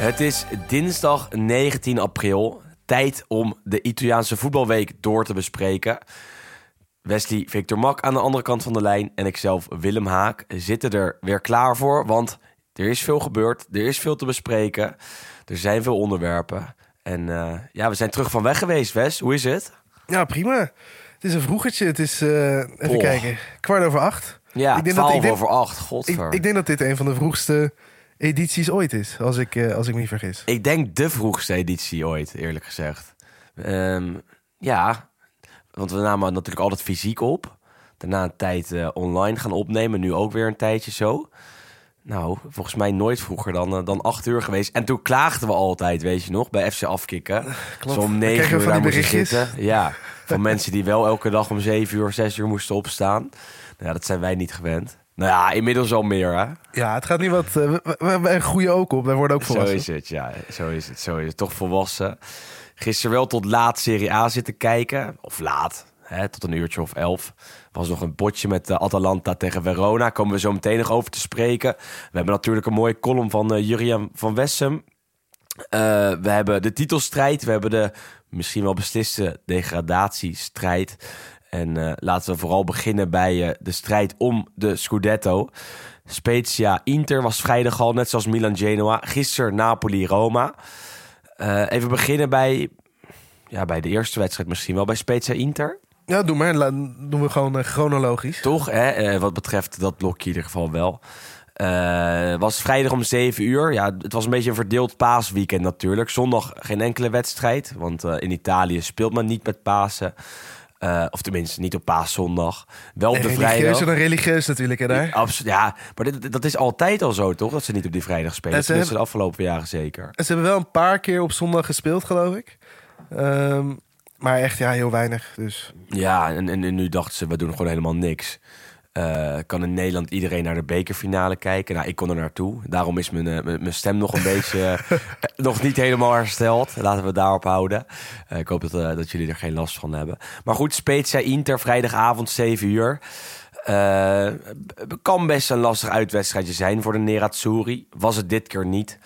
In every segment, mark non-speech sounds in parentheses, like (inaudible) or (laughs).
Het is dinsdag 19 april. Tijd om de Italiaanse voetbalweek door te bespreken. Wesley Victor Mak aan de andere kant van de lijn en ikzelf Willem Haak zitten er weer klaar voor. Want er is veel gebeurd, er is veel te bespreken, er zijn veel onderwerpen. En eh, ja, we zijn terug van weg geweest, Wes. Hoe is het? Ja, prima. Het is een vroegertje. Het is, eh, even Oh. kijken, kwart over acht. Ja, Ik denk 12 dat- ik denk- over 8, Ik, godver. ik denk dat dit een van de vroegste edities ooit is, als ik, eh, als ik me niet vergis. Ik denk de vroegste editie ooit, eerlijk gezegd. Ehm, ja, want we namen natuurlijk altijd fysiek op. Daarna een tijd eh, online gaan opnemen. Nu ook weer een tijdje zo. Nou, volgens mij nooit vroeger dan, eh, dan acht uur geweest. En toen klaagden we altijd, weet je nog, bij FC Afkikken. (laughs) Klopt. Zo om negen uur daar moesten zitten. Ja, (laughs) van mensen die wel elke dag om zeven uur, zes uur moesten opstaan. Nou ja, dat zijn wij niet gewend. Nou ja, inmiddels al meer, hè? Ja, het gaat niet wat... we, we, we groeien ook op. Wij worden ook Zo volwassen. is het, ja. Zo is het, zo is het. Toch volwassen. Gisteren wel tot laat Serie A zitten kijken. Of laat, hè, tot een uurtje of elf. Was nog een potje met eh, Atalanta tegen Verona. Komen we zo meteen nog over te spreken. We hebben natuurlijk een mooie column van eh, Jurian van Wessem. We hebben de titelstrijd. We hebben de misschien wel besliste degradatiestrijd. En eh, laten we vooral beginnen bij eh, de strijd om de Scudetto. Spezia Inter was vrijdag al, net zoals Milan Genoa. Gisteren Napoli Roma. Eh, even beginnen bij, ja, bij de eerste wedstrijd misschien wel, bij Spezia Inter. Ja, doe maar. La- doen we gewoon chronologisch. Toch, hè? Wat betreft dat blokje in ieder geval wel. Was vrijdag om 7 uur. Ja, het was een beetje een verdeeld paasweekend natuurlijk. Zondag geen enkele wedstrijd. Want in Italië speelt men niet met Pasen. Eh, of tenminste, niet op paaszondag. Wel op de religieus vrijdag. en dan religieus natuurlijk, hè, daar. Absoluut, ja. Maar dit, dat is altijd al zo, toch? Dat ze niet op die vrijdag spelen. En ze Tenminste, hebben- de afgelopen jaren zeker. En ze hebben wel een paar keer op zondag gespeeld, geloof ik. Ehm, maar echt, ja, heel weinig. Dus Ja, en, en, en nu dachten ze, we doen gewoon helemaal niks. Eh, kan in Nederland iedereen naar de bekerfinale kijken? Nou, ik kon er naartoe. Daarom is mijn, eh, mijn, stem nog een (laughs) beetje... eh, nog niet helemaal hersteld. Laten we daarop houden. Ik hoop dat, dat jullie er geen last van hebben. Maar goed, Spezia Inter, vrijdagavond 7 uur. Kan best een lastig uitwedstrijdje zijn voor de Nerazzurri. Was het dit keer niet.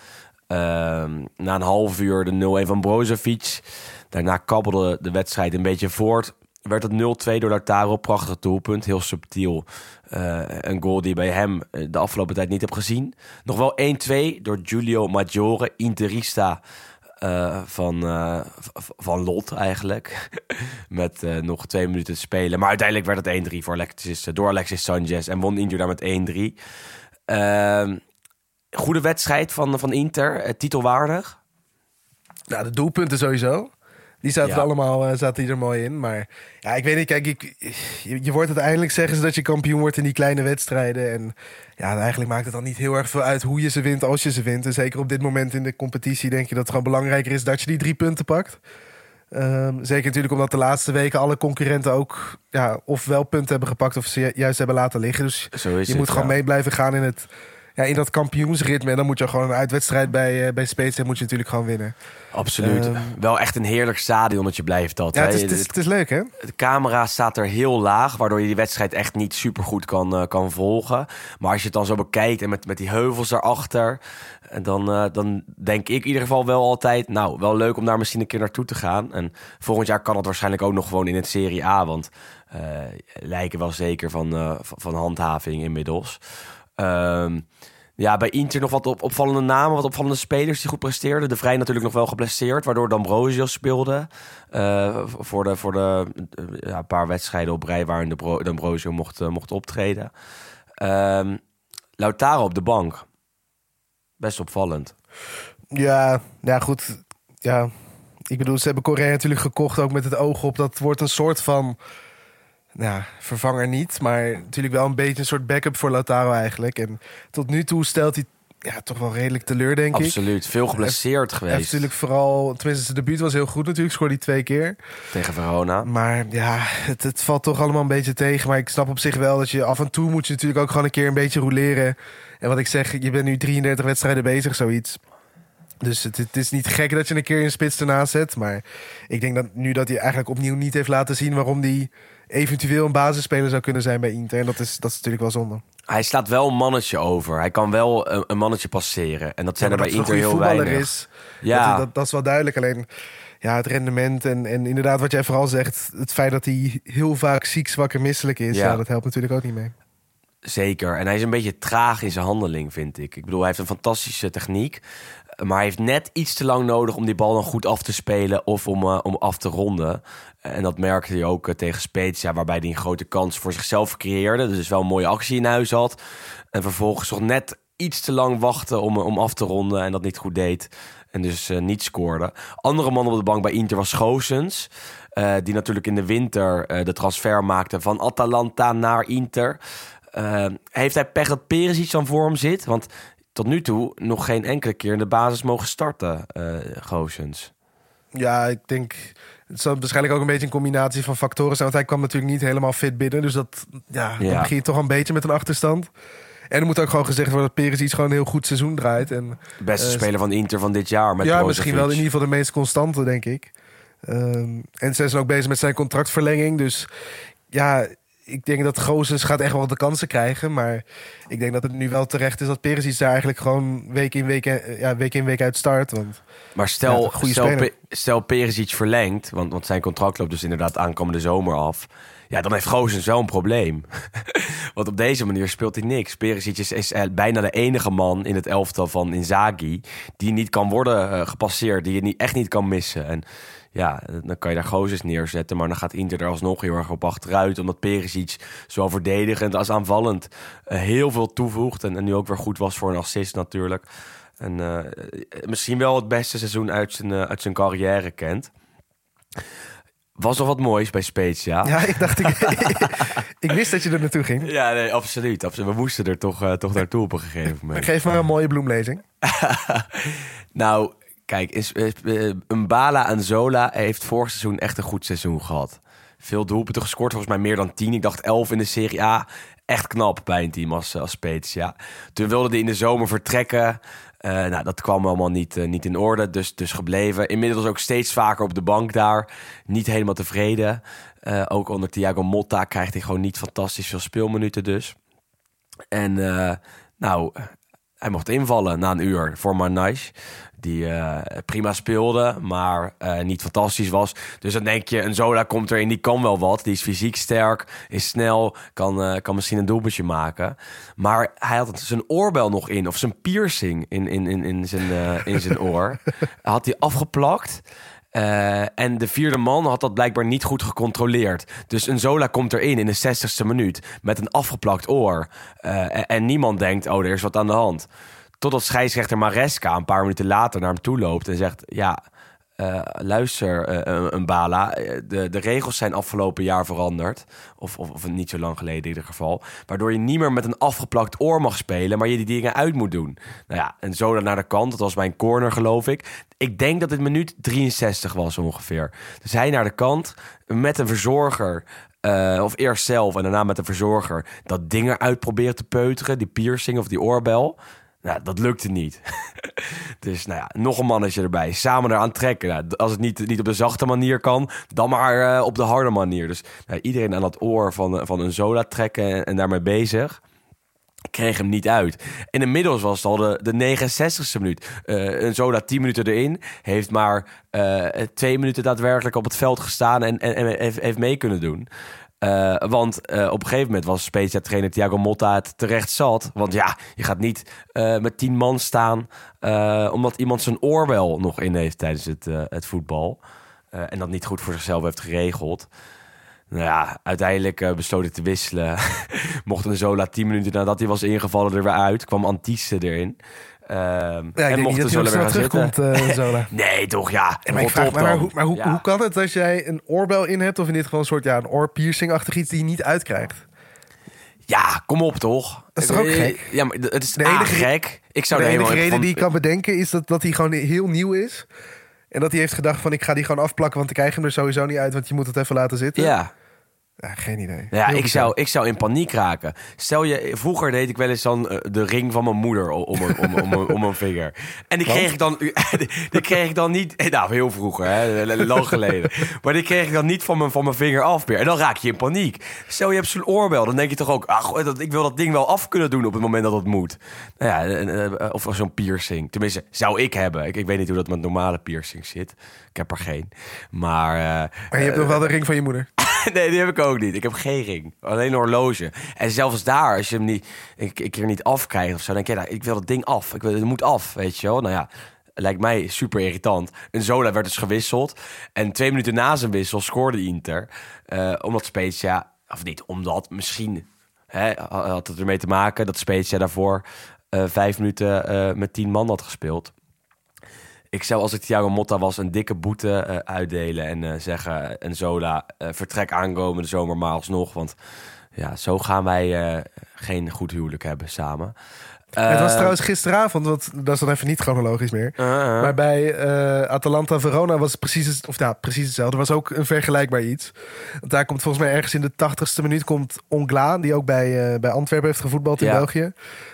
Ehm, na een half uur de 0-1 van Brozovic. Daarna kabbelde de wedstrijd een beetje voort. Werd het 0-2 door Lautaro. Prachtig doelpunt. Heel subtiel. Eh, een goal die bij hem eh, de afgelopen tijd niet heb gezien. Nog wel 1-2 door Giulio Maggiore. Interista eh, van, van Lot eigenlijk. (laughs) met nog twee minuten te spelen. Maar uiteindelijk werd het 1-3 voor Alexis, door Alexis Sanchez. En won Inter daar met 1-3. Ehm, goede wedstrijd van, van Inter. titelwaardig. ja, de doelpunten sowieso. Die zaten Ja. er allemaal eh, zaten die er mooi in. Maar ja, ik weet niet, kijk, ik, je, je wordt uiteindelijk zeggen ze dat je kampioen wordt in die kleine wedstrijden. En ja, eigenlijk maakt het dan niet heel erg veel uit hoe je ze wint als je ze wint. En zeker op dit moment in de competitie denk je dat het gewoon belangrijker is dat je die drie punten pakt. Ehm, zeker natuurlijk omdat de laatste weken alle concurrenten ook ja, of wel punten hebben gepakt of ze ju- juist hebben laten liggen. Dus je het, moet gewoon ja. mee blijven gaan in, het, ja, in dat kampioensritme. En dan moet je gewoon een uitwedstrijd bij, uh, bij Spezia moet je natuurlijk gewoon winnen. Absoluut. Ehm. Wel echt een heerlijk stadionnetje blijft dat. Ja, het is, het, is, het is leuk hè? de camera staat er heel laag, waardoor je die wedstrijd echt niet super goed kan, eh, kan volgen. Maar als je het dan zo bekijkt en met, met die heuvels daarachter, en dan, eh, dan denk ik in ieder geval wel altijd, nou, wel leuk om daar misschien een keer naartoe te gaan. En volgend jaar kan het waarschijnlijk ook nog gewoon in het Serie A, want eh, lijken wel zeker van, eh, van, van handhaving inmiddels. Ehm, ja, bij Inter nog wat op, opvallende namen, wat opvallende spelers die goed presteerden. De Vrij natuurlijk nog wel geblesseerd, waardoor D'Ambrosio speelde. eh, voor de, voor de eh, ja, paar wedstrijden op rij waarin de Bro- D'Ambrosio mocht, eh, mocht optreden. Ehm, Lautaro op de bank. Best opvallend. Ja, ja, goed. Ja, ik bedoel, ze hebben Korea natuurlijk gekocht ook met het oog op. Dat wordt een soort van, ja, vervanger niet. Maar natuurlijk wel een beetje een soort backup voor Lautaro eigenlijk. En tot nu toe stelt hij ja, toch wel redelijk teleur, denk ik. Absoluut. Veel geblesseerd geweest natuurlijk vooral, tenminste zijn debuut was heel goed natuurlijk, scoorde hij twee keer. tegen Verona. Maar ja, het, het valt toch allemaal een beetje tegen. Maar ik snap op zich wel dat je af en toe moet je natuurlijk ook gewoon een keer een beetje roleren. En wat ik zeg, je bent nu 33 wedstrijden bezig, zoiets. Dus het, het is niet gek dat je een keer een spits ernaast zet. Maar ik denk dat nu dat hij eigenlijk opnieuw niet heeft laten zien waarom hij eventueel een basisspeler zou kunnen zijn bij Inter. En dat is, dat is natuurlijk wel zonde. Hij slaat wel een mannetje over. Hij kan wel een, een mannetje passeren. En dat zijn Ja, er bij Inter heel weinig. is. Ja, Dat, dat, dat is wel duidelijk. Alleen ja, het rendement en, en inderdaad wat jij vooral zegt... het feit dat hij heel vaak ziek, zwak en misselijk is... Ja. Ja. dat helpt natuurlijk ook niet mee. zeker. En hij is een beetje traag in zijn handeling, vind ik. Ik bedoel, hij heeft een fantastische techniek. Maar hij heeft net iets te lang nodig om die bal dan goed af te spelen of om, eh, om af te ronden. En dat merkte hij ook eh, tegen Spezia, waarbij hij een grote kans voor zichzelf creëerde. Dus wel een mooie actie in huis had. En vervolgens nog net iets te lang wachten om, om af te ronden en dat niet goed deed. En dus eh, niet scoorde. Andere man op de bank bij Inter was eh, die natuurlijk in de winter eh, de transfer maakte van Atalanta naar Inter. Eh, heeft hij pech dat Perisic aan vorm zit? Want tot nu toe nog geen enkele keer in de basis mogen starten, Goossens. Ja, ik denk... Het zal waarschijnlijk ook een beetje een combinatie van factoren zijn. Want hij kwam natuurlijk niet helemaal fit binnen. Dus dat, ja, Ja. dan begin je toch een beetje met een achterstand. En er moet ook gewoon gezegd worden dat Peres iets gewoon een heel goed seizoen draait. En beste Eh, speler van Inter van dit jaar. Met ja, misschien wel in ieder geval de meest constante, denk ik. Ehm, en ze zijn ook bezig met zijn contractverlenging. Dus ja, ik denk dat Gozes gaat echt wel de kansen krijgen. Maar ik denk dat het nu wel terecht is dat Perisic daar eigenlijk gewoon week in week, eh, ja, week, in week uit start. Want Maar stel, Ja, goede stel. Pe- stel Perisic verlengt, want, want zijn contract loopt dus inderdaad aankomende zomer af. Ja, dan heeft Goossens wel een probleem. (laughs) want op deze manier speelt hij niks. Perisic is, is eh, bijna de enige man in het elftal van Inzaghi... die niet kan worden eh, gepasseerd, die je niet, echt niet kan missen. En ja, dan kan je daar Gozes neerzetten... maar dan gaat Inter er alsnog heel erg op achteruit... omdat Perisic zowel verdedigend als aanvallend eh, heel veel toevoegt... En, en nu ook weer goed was voor een assist natuurlijk... En eh, misschien wel het beste seizoen uit zijn, eh, uit zijn carrière kent. Was nog wat moois bij Spezia. ja, ik dacht, ik, (laughs) ik wist dat je er naartoe ging. Ja, nee, absoluut, absoluut. We moesten er toch, eh, toch naartoe op een gegeven (laughs) moment. Geef maar een mooie bloemlezing. (laughs) Nou, kijk, is, eh, Mbala en Zola heeft vorig seizoen echt een goed seizoen gehad. Veel doelpunten gescoord, volgens mij meer dan 10. Ik dacht 11 in de Serie A. Echt knap bij een team als, als. Toen wilde hij in de zomer vertrekken. Eh, nou, dat kwam allemaal niet, eh, niet in orde, dus, dus gebleven. Inmiddels ook steeds vaker op de bank daar. Niet helemaal tevreden. Ook onder Thiago Motta krijgt hij gewoon niet fantastisch veel speelminuten dus. En nou, hij mocht invallen na een uur voor Manaj. Die eh, prima speelde, maar eh, niet fantastisch was. Dus dan denk je, een Zola komt erin, die kan wel wat. Die is fysiek sterk, is snel, kan, eh, kan misschien een doelpuntje maken. Maar hij had zijn oorbel nog in, of zijn piercing in, in, in, in, zijn, in zijn oor. had hij afgeplakt. Eh, en de vierde man had dat blijkbaar niet goed gecontroleerd. Dus een Zola komt erin in de 60ste minuut met een afgeplakt oor. Eh, en, en niemand denkt, oh, er is wat aan de hand. Totdat scheidsrechter Maresca een paar minuten later naar hem toe loopt en zegt: Ja, eh, luister, eh, een Bala. eh, De, de regels zijn afgelopen jaar veranderd. Of, of, of niet zo lang geleden in ieder geval. Waardoor je niet meer met een afgeplakt oor mag spelen, maar je die dingen uit moet doen. Nou ja, en zo dan naar de kant. Dat was mijn corner, geloof ik. Ik denk dat het minuut 63 was ongeveer. Dus hij naar de kant met een verzorger. of eerst zelf en daarna met een verzorger. Dat ding eruit proberen te peuteren. Die piercing of die oorbel. Nou, dat lukte niet. (laughs) dus nou ja, nog een mannetje erbij. Samen eraan trekken. Nou, als het niet, niet op de zachte manier kan, dan maar eh, op de harde manier. Dus nou, iedereen aan dat oor van, van een Zola trekken en, daarmee bezig. Kreeg hem niet uit. En inmiddels was het al de, de 69ste minuut. Eh, een Zola 10 minuten erin. Heeft maar eh, twee minuten daadwerkelijk op het veld gestaan en, en, en heeft mee kunnen doen. Eh, want eh, op een gegeven moment was Spezia-trainer Thiago Motta het terecht zat. Want ja, je gaat niet eh, met tien man staan... omdat iemand zijn oorbel nog in heeft tijdens het, het voetbal. En dat niet goed voor zichzelf heeft geregeld. Nou ja, uiteindelijk besloot hij te wisselen. (laughs) Mocht een Zola tien minuten nadat hij was ingevallen er weer uit. Kwam Antisse erin. Ehm, Ja, en denk mocht niet de dat hij Zola weer gaan terugkomt, (laughs) eh Zola. Nee, toch ja. Maar ik vraag hoe, maar hoe, Ja. hoe kan het als jij een oorbel in hebt... of in dit geval een soort ja, een oorpiercing-achtig iets die je niet uitkrijgt? Ja, kom op toch? Dat is toch ook Eh, gek? Ja, maar het is De enige- gek. Ik zou de enige reden van- die ik kan bedenken is dat, dat hij gewoon heel nieuw is. En dat hij heeft gedacht van ik ga die gewoon afplakken, want ik krijg hem er sowieso niet uit, want je moet het even laten zitten. Ja, Ja, geen idee. ja Heel ik, zou, ik zou in paniek raken. Stel je, vroeger deed ik wel eens dan eh, de ring van mijn moeder om, om, om, om, om een vinger. En die kreeg ik dan, (laughs) die kreeg ik dan niet, eh, nou heel vroeger, hè, lang geleden. Maar die kreeg ik dan niet van mijn, van mijn vinger af meer. En dan raak je in paniek. Stel je hebt zo'n oorbel, dan denk je toch ook, ach, dat, ik wil dat ding wel af kunnen doen op het moment dat het moet. Nou ja, eh, eh, of zo'n piercing. Tenminste, zou ik hebben. Ik, ik weet niet hoe dat met normale piercings zit. Ik heb er geen. Maar... eh, Maar je hebt nog wel de ring van je moeder. (laughs) nee, die heb ik ook niet. Ik heb geen ring. Alleen een horloge. En zelfs daar, als je hem niet, een, een keer niet afkrijgt of zo, dan denk je, ik wil dat ding af. Ik wil, het moet af, weet je wel. Nou ja, lijkt mij super irritant. Een Zola werd dus gewisseld. En twee minuten na zijn wissel scoorde Inter. Eh, omdat Spezia, of niet, omdat misschien hè, had het ermee te maken dat Spezia daarvoor eh, vijf minuten eh, met tien man had gespeeld. Ik zou als ik Thiago Motta was een dikke boete eh, uitdelen en eh, zeggen... en Zola, eh, vertrek aankomende zomer maar alsnog. Want ja, zo gaan wij geen goed huwelijk hebben samen. het was trouwens gisteravond, want dat is dan even niet chronologisch meer. Maar bij eh, Atalanta Verona was het precies, of, ja, precies hetzelfde. Er was ook een vergelijkbaar iets. Want daar komt volgens mij ergens in de tachtigste minuut komt Ongla, die ook bij, bij Antwerpen heeft gevoetbald in Ja. België.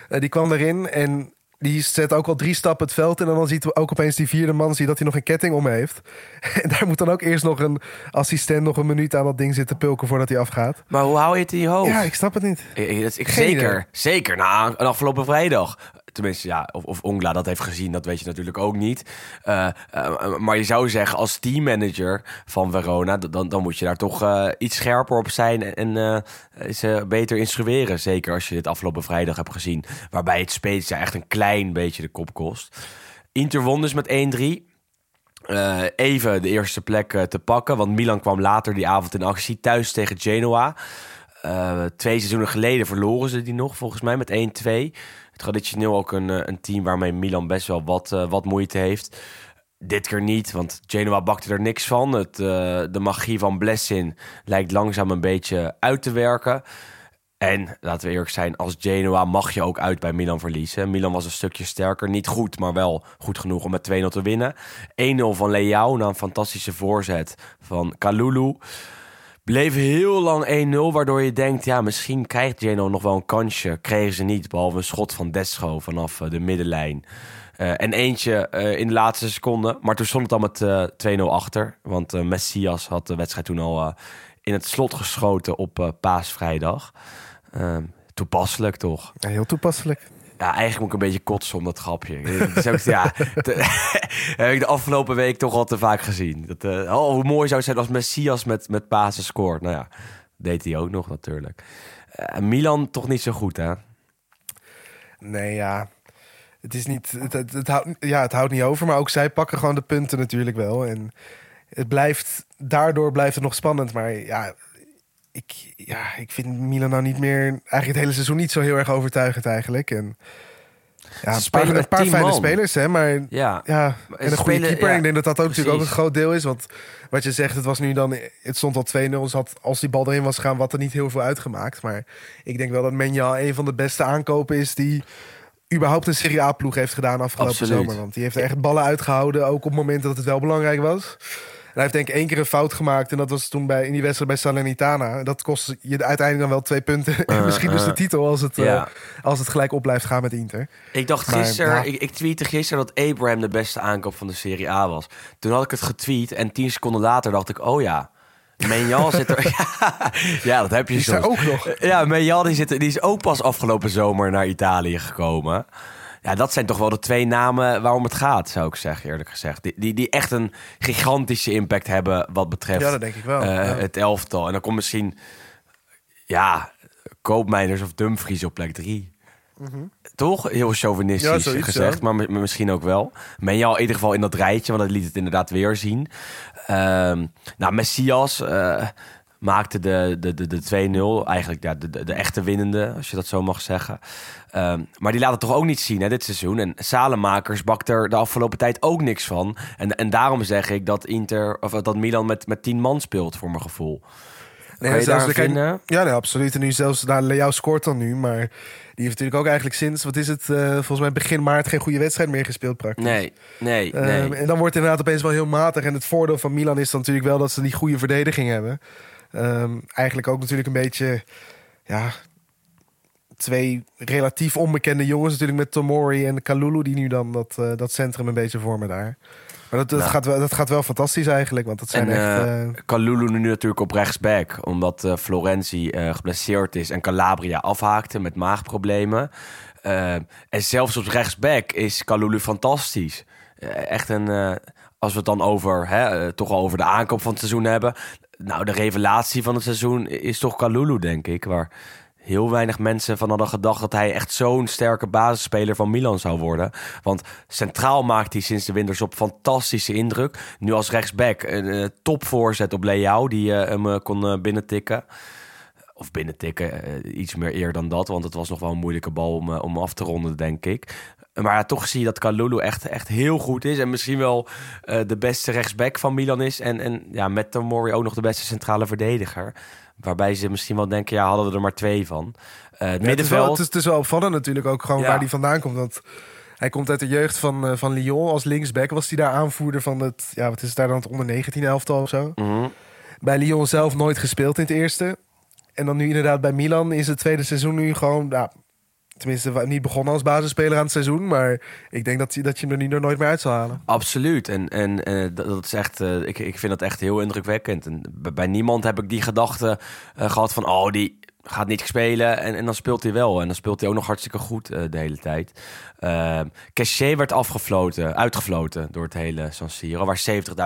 Die kwam erin en die zet ook al drie stappen het veld in. En dan ziet we ook opeens die vierde man zie dat hij nog een ketting om heeft. (laughs) En daar moet dan ook eerst nog een assistent nog een minuut aan dat ding zitten pulken voordat hij afgaat. Maar hoe hou je het in je hoofd? Ja, ik snap het niet. Ik, zeker, zeker. Nou, een afgelopen vrijdag. Tenminste, ja, of, of Ongla dat heeft gezien, dat weet je natuurlijk ook niet. Eh, eh, maar je zou zeggen, als teammanager van Verona, dan, dan moet je daar toch eh, iets scherper op zijn en, ze beter instrueren. Zeker als je dit afgelopen vrijdag hebt gezien. Waarbij het Spezia echt een klein beetje de kop kost. Inter won dus met 1-3. Eh, even de eerste plek te pakken. Want Milan kwam later die avond in actie. Thuis tegen Genoa. Twee seizoenen geleden verloren ze die nog, volgens mij, met 1-2. Traditioneel ook een, eh, een team waarmee Milan best wel wat, eh, wat moeite heeft. Dit keer niet, want Genoa bakte er niks van. Het, eh, de magie van Blessin lijkt langzaam een beetje uit te werken. En laten we eerlijk zijn, als Genoa mag je ook uit bij Milan verliezen. Milan was een stukje sterker. Niet goed, maar wel goed genoeg om met 2-0 te winnen. 1-0 van Leao na een fantastische voorzet van Kalulu. Bleef heel lang 1-0, waardoor je denkt... ja, misschien krijgt Genoa nog wel een kansje. Kregen ze niet, behalve een schot van Descho vanaf eh, de middenlijn. Eh, en eentje eh, in de laatste seconde. Maar toen stond het al met eh 2-0 achter. Want Messias had de wedstrijd toen al in het slot geschoten op paasvrijdag. Ehm, toepasselijk toch? Ja, heel toepasselijk. Ja, eigenlijk moet ik een beetje kotsen om dat grapje. Ook, ja, (laughs) heb ik de afgelopen week toch al te vaak gezien. Dat, eh, oh, hoe mooi zou het zijn als Messias met, met Pasen scoort. Nou ja, deed hij ook nog natuurlijk. Eh, Milan toch niet zo goed, hè? Nee, ja. Het is niet. Het, het, het houdt, ja, het houdt niet over. Maar ook zij pakken gewoon de punten natuurlijk wel. En het blijft. Daardoor blijft het nog spannend. Maar ja. Ik, ja, ik vind Milan nou niet meer. Eigenlijk het hele seizoen niet zo heel erg overtuigend eigenlijk. En ja, een paar, een paar fijne man. spelers, hè? Maar Ja. ja, En en een goede keeper. ja, ik denk dat dat ook natuurlijk ook een groot deel is. Want wat je zegt, het was nu dan. Het stond al 2-0. Dus had, als die bal erin was gegaan, wat er niet heel veel uitgemaakt. Maar ik denk wel dat Menja een van de beste aankopen is die überhaupt een Serie A-ploeg heeft gedaan afgelopen Absoluut. zomer. Want die heeft er echt ballen uitgehouden, ook op momenten dat het wel belangrijk was. En hij heeft denk ik één keer een fout gemaakt. En dat was toen bij, in die wedstrijd bij Salernitana. Dat kost je uiteindelijk dan wel twee punten. (laughs) en misschien dus de titel als het, eh, als het gelijk op blijft gaan met Inter. Ik dacht Maar, gisteren, ja. ik, ik tweette gisteren dat Abraham de beste aankoop van de Serie A was. Toen had ik het getweet en tien seconden later dacht ik, oh ja, Menjal zit er. ja, (laughs) (laughs) ja, dat heb je er soms. ook nog. Ja, Menjal die, zit, die is ook pas afgelopen zomer naar Italië gekomen. Ja, dat zijn toch wel de twee namen waarom het gaat, zou ik zeggen, eerlijk gezegd. Die, die, die echt een gigantische impact hebben wat betreft Ja, dat denk ik wel. eh, Ja. het elftal. En dan komt misschien, ja, Koopmeiners of Dumfries op plek drie. Toch? Heel chauvinistisch Ja, zoiets, gezegd, ja. maar mi- misschien ook wel. Menjal in ieder geval in dat rijtje, want dat liet het inderdaad weer zien. Ehm, nou, Messias eh, maakte de, de, de, de 2-0, eigenlijk ja, de, de, de echte winnende, als je dat zo mag zeggen. Ehm, maar die laat het toch ook niet zien hè, dit seizoen. En Salemakers bakt er de afgelopen tijd ook niks van. En, en daarom zeg ik dat, Inter, of dat Milan met, met 10 man speelt, voor mijn gevoel. Kan je zelfs kijk? Ja, nee, absoluut. En nu zelfs, nou, Leao scoort dan nu, maar die heeft natuurlijk ook eigenlijk sinds, wat is het, eh, volgens mij begin maart geen goede wedstrijd meer gespeeld praktisch. Nee, nee, Ehm, nee. en dan wordt het inderdaad opeens wel heel matig. En het voordeel van Milan is dan natuurlijk wel dat ze die goede verdediging hebben. Ehm, eigenlijk ook natuurlijk een beetje, ja, twee relatief onbekende jongens natuurlijk met Tomori en Kalulu die nu dan dat, eh, dat centrum een beetje vormen daar. Maar dat, dat, Nou. gaat wel, dat gaat wel fantastisch eigenlijk, want dat zijn En echt... eh, Kalulu nu natuurlijk op rechtsback, omdat eh, Florenzi geblesseerd is en Calabria afhaakte met maagproblemen. En zelfs op rechtsback is Kalulu fantastisch. Echt een, als we het dan over, hè, toch al over de aankoop van het seizoen hebben. Nou, de revelatie van het seizoen is toch Kalulu, denk ik. Waar heel weinig mensen van hadden gedacht dat hij echt zo'n sterke basisspeler van Milan zou worden. Want centraal maakt hij sinds de winterstop fantastische indruk. Nu als rechtsback een eh, topvoorzet op Leao die eh, hem eh, kon binnentikken. Of binnentikken, eh, iets meer eer dan dat. Want het was nog wel een moeilijke bal om, om af te ronden, denk ik. Maar ja, toch zie je dat Kalulu echt, echt heel goed is. En misschien wel eh, de beste rechtsback van Milan is. En, en ja, met Tomori ook nog de beste centrale verdediger. Waarbij ze misschien wel denken, ja, hadden we er maar twee van. Eh, het Ja, middenveld... het, is, het is wel opvallend natuurlijk ook gewoon Ja. waar hij vandaan komt. Want hij komt uit de jeugd van, eh, van Lyon. Als linksback was hij daar aanvoerder van het... Ja, wat is het daar dan? Het onder 19 elftal of zo. Mhm. Bij Lyon zelf nooit gespeeld in het eerste. En dan nu inderdaad bij Milan is het tweede seizoen nu gewoon... Ja, tenminste, niet begonnen als basisspeler aan het seizoen. Maar ik denk dat, dat je hem er nu er nooit meer uit zal halen. Absoluut. En, en eh, dat, is echt, eh, ik, ik vind dat echt heel indrukwekkend. En bij, bij niemand heb ik die gedachte eh, gehad van, oh, die gaat niet spelen. En, en dan speelt hij wel. En dan speelt hij ook nog hartstikke goed eh, de hele tijd. Uh, Cachet werd afgefloten, uitgefloten door het hele San Siro, waar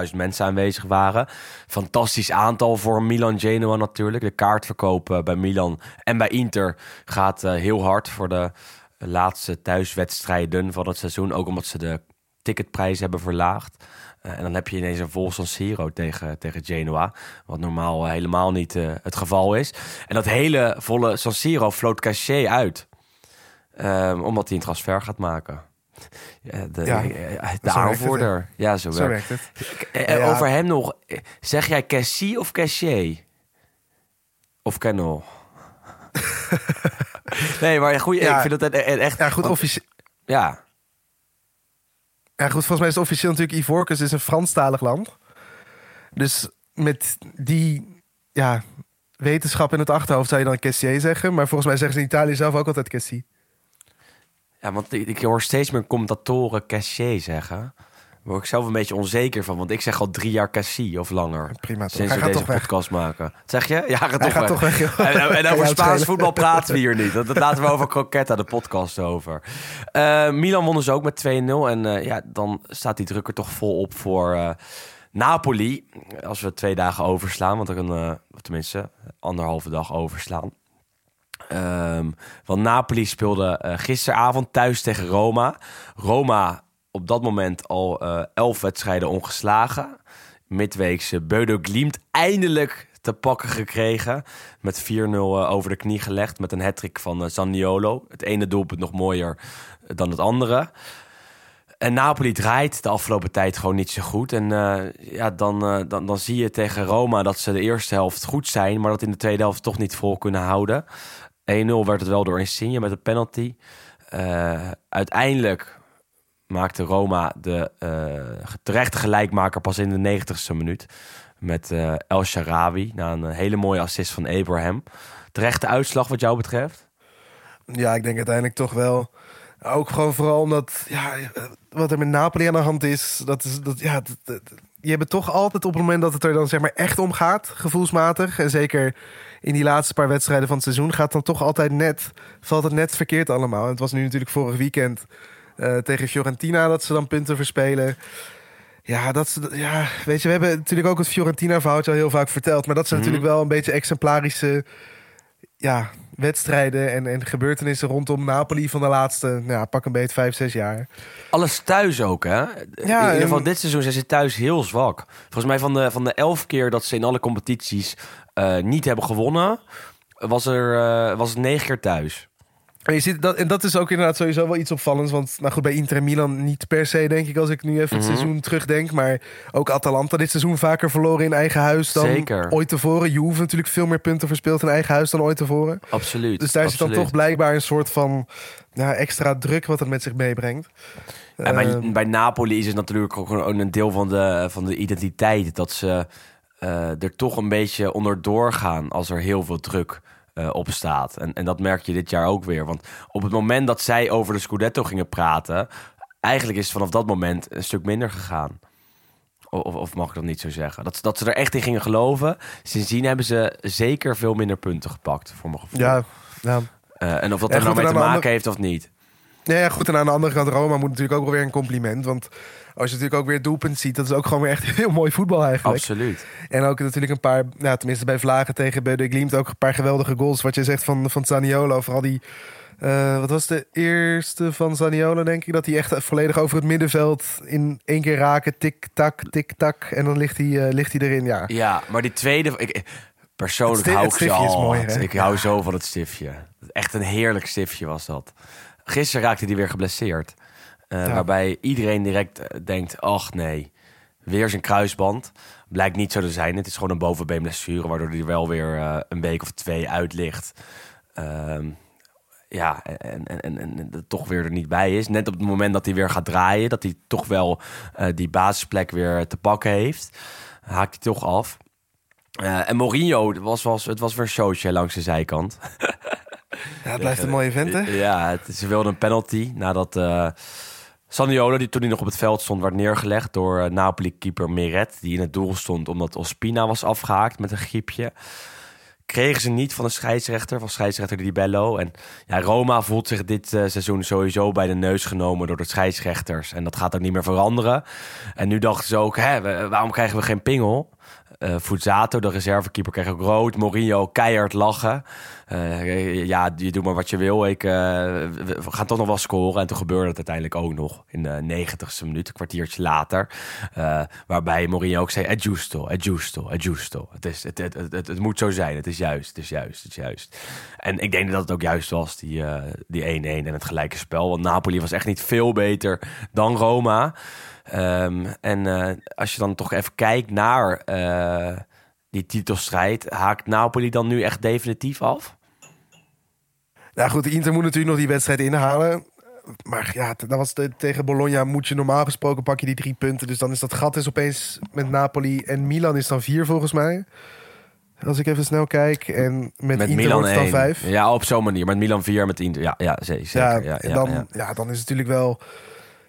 70.000 mensen aanwezig waren. Fantastisch aantal voor Milan Genoa natuurlijk. De kaartverkoop eh, bij Milan en bij Inter gaat eh, heel hard voor de laatste thuiswedstrijden van het seizoen. Ook omdat ze de ticketprijs hebben verlaagd. Uh, en dan heb je ineens een vol San Siro tegen, tegen Genoa. Wat normaal uh, helemaal niet uh, het geval is. En dat hele volle San Siro floot Cachet uit. Um, omdat hij een transfer gaat maken. Ja, de Ja, de aanvoerder. Ja, zo, Zo werkt het. Ja. Over hem nog. Zeg jij Cassie of Cachet? Of Cano? (laughs) nee, maar goed, Ja. ik vind het echt... Ja, goed, want- officie- Ja, Ja, goed, volgens mij is het officieel natuurlijk Ivoorkust is een Franstalig land. Dus met die ja, wetenschap in het achterhoofd zou je dan Cassier zeggen. Maar volgens mij zeggen ze in Italië zelf ook altijd Cassie. Ja, want ik, hoor steeds meer commentatoren Cachet zeggen. Word ik zelf een beetje onzeker van. Want ik zeg al drie jaar Cassie of langer. Prima toch. Sinds we deze weg. podcast maken. Zeg je? Ja, gaat toch gaat weg. toch weg, joh. (laughs) En, en- over Spaans voetbal praten we hier niet. Dat, dat laten we over Croquetta, de podcast, over. Eh, Milan won dus ook met 2-0. En eh, ja, dan staat die druk er toch vol op voor eh, Napoli. Als we twee dagen overslaan. Want een, of tenminste, anderhalve dag overslaan. Ehm, want Napoli speelde gisteravond thuis tegen Roma. Roma op dat moment al eh, elf wedstrijden ongeslagen. Midweekse Beudo Glimt eindelijk te pakken gekregen. Met 4-0 eh, over de knie gelegd. Met een hattrick van eh, Zaniolo. Het ene doelpunt nog mooier eh, dan het andere. En Napoli draait de afgelopen tijd gewoon niet zo goed. En eh, ja, dan, eh, dan, dan zie je tegen Roma dat ze de eerste helft goed zijn... maar dat in de tweede helft toch niet vol kunnen houden. 1-0 werd het wel door Insigne met een penalty. Eh, uiteindelijk maakte Roma de eh, terechte gelijkmaker pas in de 90ste minuut. Met eh, El Sharawi, na een hele mooie assist van Abraham. Terechte uitslag wat jou betreft? Ja, ik denk uiteindelijk toch wel. Ook gewoon vooral omdat, ja, wat er met Napoli aan de hand is, dat is, dat, ja, je hebt het toch altijd op het moment dat het er dan zeg maar echt om gaat, gevoelsmatig. En zeker in die laatste paar wedstrijden van het seizoen gaat dan toch altijd net, valt het net verkeerd allemaal. Het was nu natuurlijk vorig weekend eh, tegen Fiorentina dat ze dan punten verspelen. Ja, dat ze, ja, weet je, we hebben natuurlijk ook het Fiorentina-verhaaltje al heel vaak verteld. Maar dat zijn Mhm. natuurlijk wel een beetje exemplarische ja, wedstrijden en, en gebeurtenissen rondom Napoli van de laatste, nou, ja, pak een beetje vijf, zes jaar. Alles thuis ook, hè? in ieder en- geval dit seizoen zijn ze thuis heel zwak. Volgens mij van de, van de elf keer dat ze in alle competities eh, niet hebben gewonnen... was, er, eh, was het negen keer thuis. En, je ziet dat, en dat is ook inderdaad sowieso wel iets opvallends. Want nou goed, bij Inter en Milan niet per se, denk ik, als ik nu even het Mhm. seizoen terugdenk. Maar ook Atalanta dit seizoen vaker verloren in eigen huis dan Zeker. ooit tevoren. Juve natuurlijk veel meer punten verspeeld in eigen huis dan ooit tevoren. Absoluut. Dus daar zit dan toch blijkbaar een soort van ja, extra druk wat het met zich meebrengt. En bij, Ehm, bij Napoli is het natuurlijk ook gewoon een deel van de, van de identiteit. Dat ze eh, er toch een beetje onderdoor gaan als er heel veel druk eh, op staat. En, en dat merk je dit jaar ook weer. Want op het moment dat zij over de Scudetto gingen praten... eigenlijk is het vanaf dat moment een stuk minder gegaan. Of, of mag ik dat niet zo zeggen? Dat, dat ze er echt in gingen geloven. Sindsdien hebben ze zeker veel minder punten gepakt, voor mijn gevoel. ja, ja. Eh, en of dat Ja, er nou mee te maken andere- heeft of niet. Nee, ja, goed. En aan de andere kant, Roma moet natuurlijk ook wel weer een compliment. Want als je natuurlijk ook weer doelpunt ziet, dat is ook gewoon weer echt (laughs) heel mooi voetbal eigenlijk. Absoluut. En ook natuurlijk een paar, ja, tenminste bij Vlagen tegen bij de Glimt ook een paar geweldige goals. Wat je zegt van, van Zaniolo, vooral die... eh, wat was de eerste van Zaniolo, denk ik? Dat hij echt volledig over het middenveld in één keer raken. Tik-tak, tik-tak. En dan ligt hij, eh, ligt hij erin, ja. Ja, maar die tweede... Ik, persoonlijk Het sti- hou ik mooier, hè? Ik hou zo van het stiftje. Echt een heerlijk stiftje was dat. Gisteren raakte hij weer geblesseerd. Eh, Ja. Waarbij iedereen direct eh, denkt... ach nee, weer zijn kruisband. Blijkt niet zo te zijn. Het is gewoon een bovenbeenblessure... waardoor hij wel weer eh, een week of twee uit ligt. Ehm, ja, en, en, en, en toch weer er niet bij is. Net op het moment dat hij weer gaat draaien... dat hij toch wel die basisplek weer te pakken heeft... haakt hij toch af. En Mourinho, het was, was, het was weer een showtje langs de zijkant. (laughs) Ja, het blijft een mooie vent, hè? Ja, het, ze wilden een penalty nadat Saniolo, die toen nog op het veld stond, werd neergelegd door eh, Napoli-keeper Meret, die in het doel stond omdat Ospina was afgehaakt met een griepje. Kregen ze niet van de scheidsrechter, van scheidsrechter Di Bello. En ja, Roma voelt zich dit eh, seizoen sowieso bij de neus genomen door de scheidsrechters. En dat gaat ook niet meer veranderen. En nu dachten ze ook, hè, waarom krijgen we geen pingel? Fuzzato, de reservekeeper, kreeg ook rood. Mourinho keihard lachen. Eh, ja, je doet maar wat je wil. Ik, eh, we gaan toch nog wel scoren. En toen gebeurde het uiteindelijk ook nog in de negentigste minuut, een kwartiertje later. Waarbij Mourinho ook zei, è giusto. Het, is, het, het, het, moet zo zijn, het is juist, het is juist, het is juist. En ik denk dat het ook juist was, die die 1-1 en het gelijke spel. Want Napoli was echt niet veel beter dan Roma. Ehm, en eh, als je dan toch even kijkt naar eh, die titelstrijd, haakt Napoli dan nu echt definitief af? Ja, goed, Inter moet natuurlijk nog die wedstrijd inhalen. Maar ja, dat was de, tegen Bologna moet je normaal gesproken pak je die drie punten. Dus dan is dat gat is opeens met Napoli en Milan is dan vier volgens mij. Als ik even snel kijk. En met, Met Inter Milan wordt het dan 1. vijf. Ja, op zo'n manier. Met Milan 4, met Inter. Ja, ja ze- zeker. Ja, Ja, en ja, dan, ja. ja. dan is het natuurlijk wel...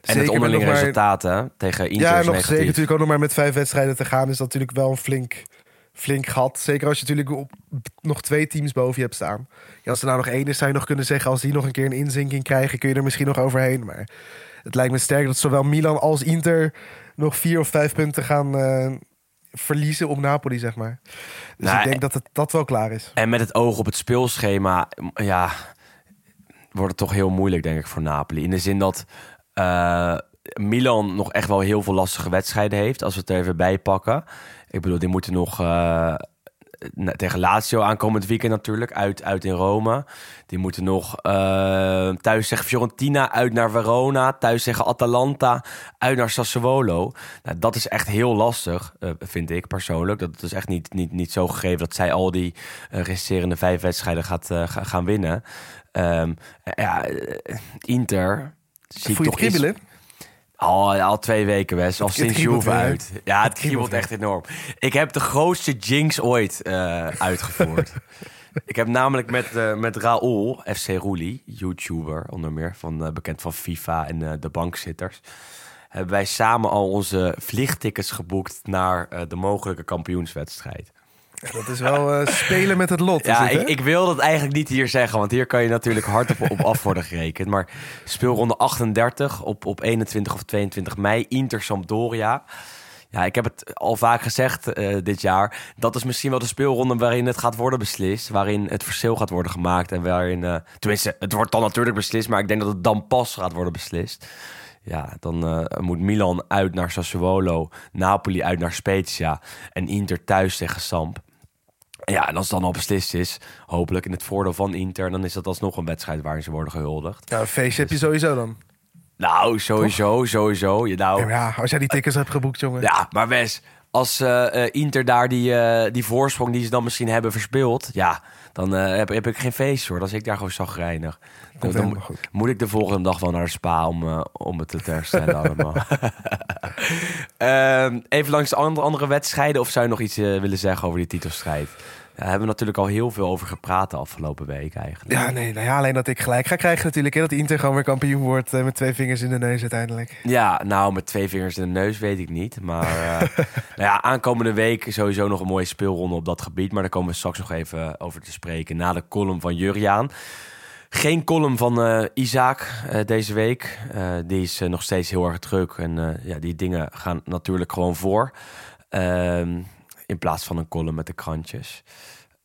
En het onderlinge nog maar- resultaat hè, tegen Inter Ja, nog negatief. zeker natuurlijk ook nog maar met vijf wedstrijden te gaan... is dat natuurlijk wel een flink, flink gat. Zeker als je natuurlijk op, nog twee teams boven je hebt staan. Ja, als er nou nog één is, zou je nog kunnen zeggen... als die nog een keer een inzinking krijgen, kun je er misschien nog overheen. Maar het lijkt me sterk dat zowel Milan als Inter... nog vier of vijf punten gaan eh, verliezen op Napoli, zeg maar. Dus Nou, ik denk dat het, dat wel klaar is. En met het oog op het speelschema, ja, wordt het toch heel moeilijk, denk ik, voor Napoli. In de zin dat eh, Milan nog echt wel heel veel lastige wedstrijden heeft, als we het er even bij pakken. Ik bedoel, die moeten nog eh, tegen Lazio aankomend weekend natuurlijk, uit, uit in Rome. Die moeten nog eh, thuis tegen Fiorentina, uit naar Verona, thuis tegen Atalanta, uit naar Sassuolo. Nou, dat is echt heel lastig, vind ik persoonlijk. Dat is echt niet, niet, niet zo gegeven dat zij al die resterende vijf wedstrijden gaat, ga- gaan winnen. Ehm, ja, Inter zie Voel je toch het iets- kriebelen? al, al twee weken best, al Het- sinds het Juve uit. Ja, het kriebelt kriebelt echt enorm. Ik heb de grootste jinx ooit eh, uitgevoerd. (laughs) ik heb namelijk met, eh met Raoul, FC Roelie, YouTuber onder meer, van, eh, bekend van FIFA en de bankzitters... hebben wij samen al onze vliegtickets geboekt naar de mogelijke kampioenswedstrijd. Dat is wel eh, spelen met het lot. Ja, het, ik, ik wil dat eigenlijk niet hier zeggen, want hier kan je natuurlijk hard op, op af worden gerekend. Maar speelronde 38 op, op 21 of 22 mei, Inter Sampdoria. Ja, ik heb het al vaak gezegd eh, dit jaar. Dat is misschien wel de speelronde waarin het gaat worden beslist. Waarin het verschil gaat worden gemaakt. En waarin, eh, tenminste, het wordt dan natuurlijk beslist. Maar ik denk dat het dan pas gaat worden beslist. Ja, dan moet Milan uit naar Sassuolo. Napoli uit naar Spezia. En Inter thuis tegen Samp. Ja, en als het dan al beslist is, hopelijk in het voordeel van Inter... dan is dat alsnog een wedstrijd waarin ze worden gehuldigd. Ja, een feestje heb je sowieso dan. Nou, sowieso, sowieso. Je, nou, Ja, als jij die tickets hebt geboekt, jongen. Ja, maar Wes, als eh, eh, Inter daar die, eh, die voorsprong die ze dan misschien hebben verspeeld... ja, dan heb, heb ik geen feest hoor. Dan zit ik daar gewoon zagrijnig. Dan, dan moet- ik de volgende dag wel naar spa om, om het te herstellen (laughs) allemaal. (laughs) Ehm, even langs de andere, andere wedstrijden. Of zou je nog iets willen zeggen over die titelstrijd? Daar hebben we natuurlijk al heel veel over gepraat de afgelopen week eigenlijk. Ja, nee, nou ja, alleen dat ik gelijk ga krijgen natuurlijk. Hè, dat Inter gewoon weer kampioen wordt eh, met twee vingers in de neus uiteindelijk. Ja, nou, met twee vingers in de neus weet ik niet. Maar eh, (laughs) nou ja, aankomende week sowieso nog een mooie speelronde op dat gebied. Maar daar komen we straks nog even over te spreken na de column van Juriaan. Geen column van eh, Isaac deze week. Die is nog steeds heel erg druk. En ja, die dingen gaan natuurlijk gewoon voor. Ehm, in plaats van een column met de krantjes.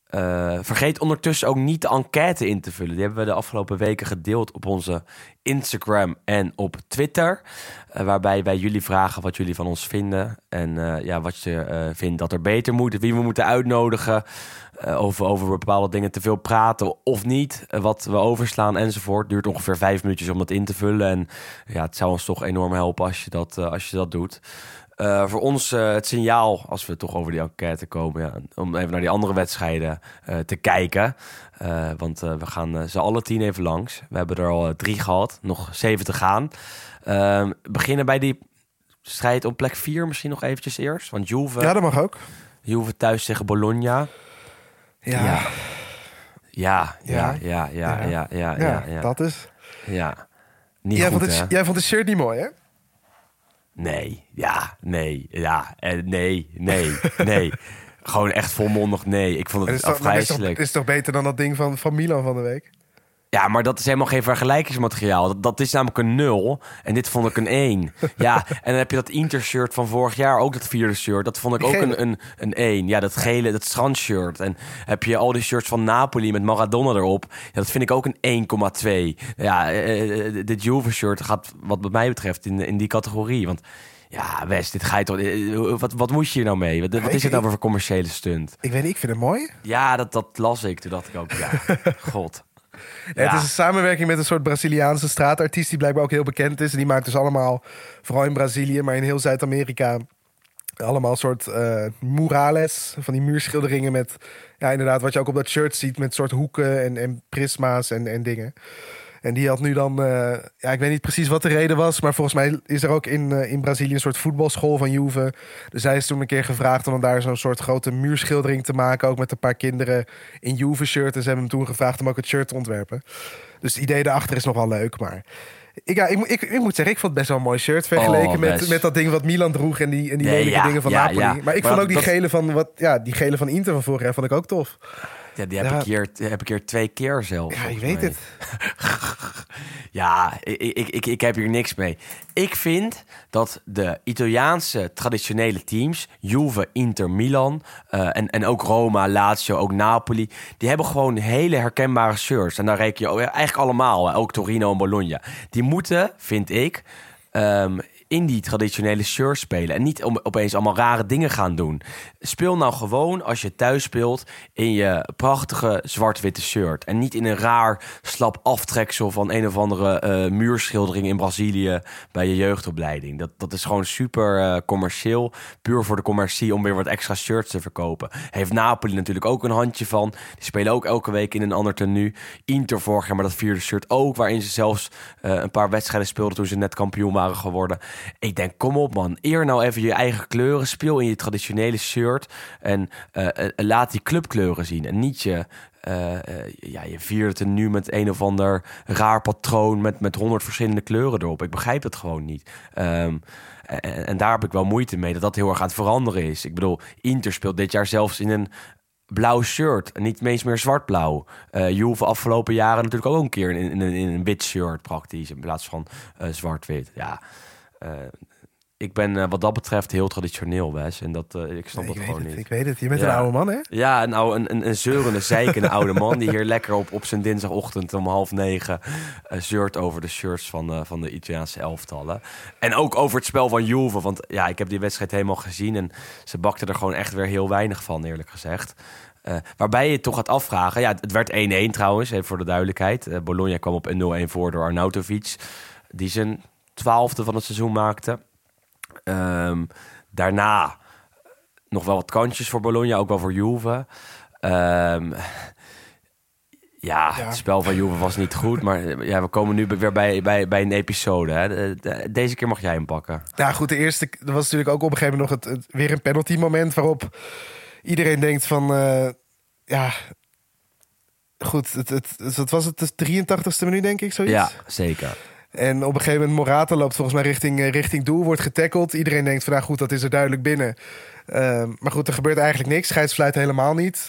Eh, vergeet ondertussen ook niet de enquête in te vullen. Die hebben we de afgelopen weken gedeeld op onze Instagram en op Twitter. Eh, waarbij wij jullie vragen wat jullie van ons vinden. En eh, ja, wat je vindt dat er beter moet. Wie we moeten uitnodigen. eh, over, over bepaalde dingen te veel praten of niet. wat we overslaan enzovoort. Duurt ongeveer vijf minuutjes om dat in te vullen. En ja, het zou ons toch enorm helpen als je dat, als je dat doet. Eh, voor ons eh, het signaal, als we toch over die enquête komen, ja, om even naar die andere wedstrijden eh, te kijken. Want we gaan ze alle tien even langs. We hebben er al drie gehad, nog zeven te gaan. Ehm, beginnen bij die strijd op plek vier misschien nog eventjes eerst. Want Juve, Ja, dat mag ook. Juve thuis tegen Bologna. Ja, Ja. Ja, ja, Ja. ja, ja, ja, ja, ja, ja, ja, ja. dat is. Niet Jij goed, vond, het, jij vond het shirt niet mooi, hè? Nee, ja, nee, ja, en nee, nee, nee. (laughs) Gewoon echt volmondig nee. Ik vond Het het is, toch, is, toch, is toch beter dan dat ding van, van Milan van de week? Ja, maar dat is helemaal geen vergelijkingsmateriaal. Dat, dat is namelijk een nul. En dit vond ik een 1. Ja, en dan heb je dat Inter-shirt van vorig jaar, ook dat vierde shirt. Dat vond ik ook een, een, een 1. Ja, dat gele, dat strandshirt. En heb je al die shirts van Napoli met Maradona erop. Ja, dat vind ik ook een 1,2. Ja, eh, eh, dit Juve-shirt gaat wat mij betreft in, in die categorie. Want ja, West, dit ga je toch... eh, Wat, wat moet je hier nou mee? Wat, wat is het nou voor commerciële stunt? Ik weet niet, ik vind het mooi. Ja, dat, dat las ik. Toen dacht ik ook, ja, (laughs) god. Het is een samenwerking met een soort Braziliaanse straatartiest die blijkbaar ook heel bekend is. En die maakt dus allemaal, vooral in Brazilië, maar in heel Zuid-Amerika, allemaal soort eh murales. Van die muurschilderingen met, ja inderdaad, wat je ook op dat shirt ziet met soort hoeken en, en prisma's en, en dingen. En die had nu dan, eh, ja, ik weet niet precies wat de reden was, maar volgens mij is er ook in, eh, in Brazilië een soort voetbalschool van Juve. Dus hij is toen een keer gevraagd om daar zo'n soort grote muurschildering te maken, ook met een paar kinderen in Juve-shirt. En ze hebben hem toen gevraagd om ook het shirt te ontwerpen. Dus het idee daarachter is nog wel leuk, maar... Ik, ja, ik, moet- ik, ik moet zeggen, ik vond het best wel een mooi shirt vergeleken Oh, met, met dat ding wat Milan droeg en die, en die Nee, lelijke ja, dingen van ja, Napoli. ja. Maar ik Maar vond ook die dat- gele van wat, ja, die gele van Inter van vorig jaar vond ik ook tof. Ja, die heb, Ja. ik hier, heb ik hier twee keer zelf. Ja, je volgens weet het. (laughs) Ja, ik, ik, ik, ik heb hier niks mee. Ik vind dat de Italiaanse traditionele teams, Juve, Inter, Milan eh, en, en ook Roma, Lazio, ook Napoli, die hebben gewoon hele herkenbare shirts. En daar reken je eigenlijk allemaal, ook Torino en Bologna. Die moeten, vind ik, ehm, in die traditionele shirt spelen. En niet om, opeens allemaal rare dingen gaan doen. Speel nou gewoon als je thuis speelt in je prachtige zwart-witte shirt. En niet in een raar slap aftreksel van een of andere eh, muurschildering in Brazilië bij je jeugdopleiding. Dat, dat is gewoon super eh, commercieel. Puur voor de commercie om weer wat extra shirts te verkopen. Heeft Napoli natuurlijk ook een handje van. Die spelen ook elke week in een ander tenue. Inter vorig jaar maar dat vierde shirt ook. Waarin ze zelfs eh, een paar wedstrijden speelden toen ze net kampioen waren geworden. Ik denk, kom op man. Eer nou even je eigen kleuren. Speel in je traditionele shirt. En eh, eh, laat die clubkleuren zien. En niet je, eh, eh, ja, je vierde tenue met een of ander raar patroon. Met, met honderd verschillende kleuren erop. Ik begrijp het gewoon niet. Ehm, en, daar heb ik wel moeite mee. Dat dat heel erg aan het veranderen is. Ik bedoel, Inter speelt dit jaar zelfs in een blauw shirt. Niet eens meer zwart-blauw. Eh Juve afgelopen jaren natuurlijk ook een keer in, een wit shirt praktisch. In plaats van eh, zwart-wit. Ja, eh, ik ben eh, wat dat betreft heel traditioneel, Wes. En dat, eh, ik snap ik, dat gewoon het, niet. ik weet het. Je bent Ja. een oude man, hè? Ja, nou, een, een, een zeurende, zeikende (laughs) oude man... die hier lekker op, op zijn dinsdagochtend om half negen... eh, zeurt over de shirts van, eh, van de Italiaanse elftallen. En ook over het spel van Juve. Want ja, ik heb die wedstrijd helemaal gezien... en ze bakten er gewoon echt weer heel weinig van, eerlijk gezegd. Eh, waarbij je toch gaat afvragen. Ja, het werd 1-1 trouwens, even voor de duidelijkheid. Eh, Bologna kwam op een 0-1 voor door Arnautovic. Die zijn twaalfde van het seizoen maakte. Ehm, daarna nog wel wat kansjes voor Bologna, ook wel voor Juve. Ehm, ja, het spel van Juve was niet goed. Maar ja, we komen nu weer bij, bij, bij een episode. Hè. De- de- deze keer mag jij hem pakken. Ja, goed, de eerste er was natuurlijk ook op een gegeven moment nog het, het- weer een penalty moment waarop iedereen denkt van eh, ja, goed, het, het, het, wat was het de 83ste minuut denk ik zoiets. Ja, zeker. En op een gegeven moment Morata loopt volgens mij richting, eh, richting doel, wordt getackeld. Iedereen denkt van nou goed, dat is er duidelijk binnen. Ehm, maar goed, er gebeurt eigenlijk niks. Scheids fluit helemaal niet.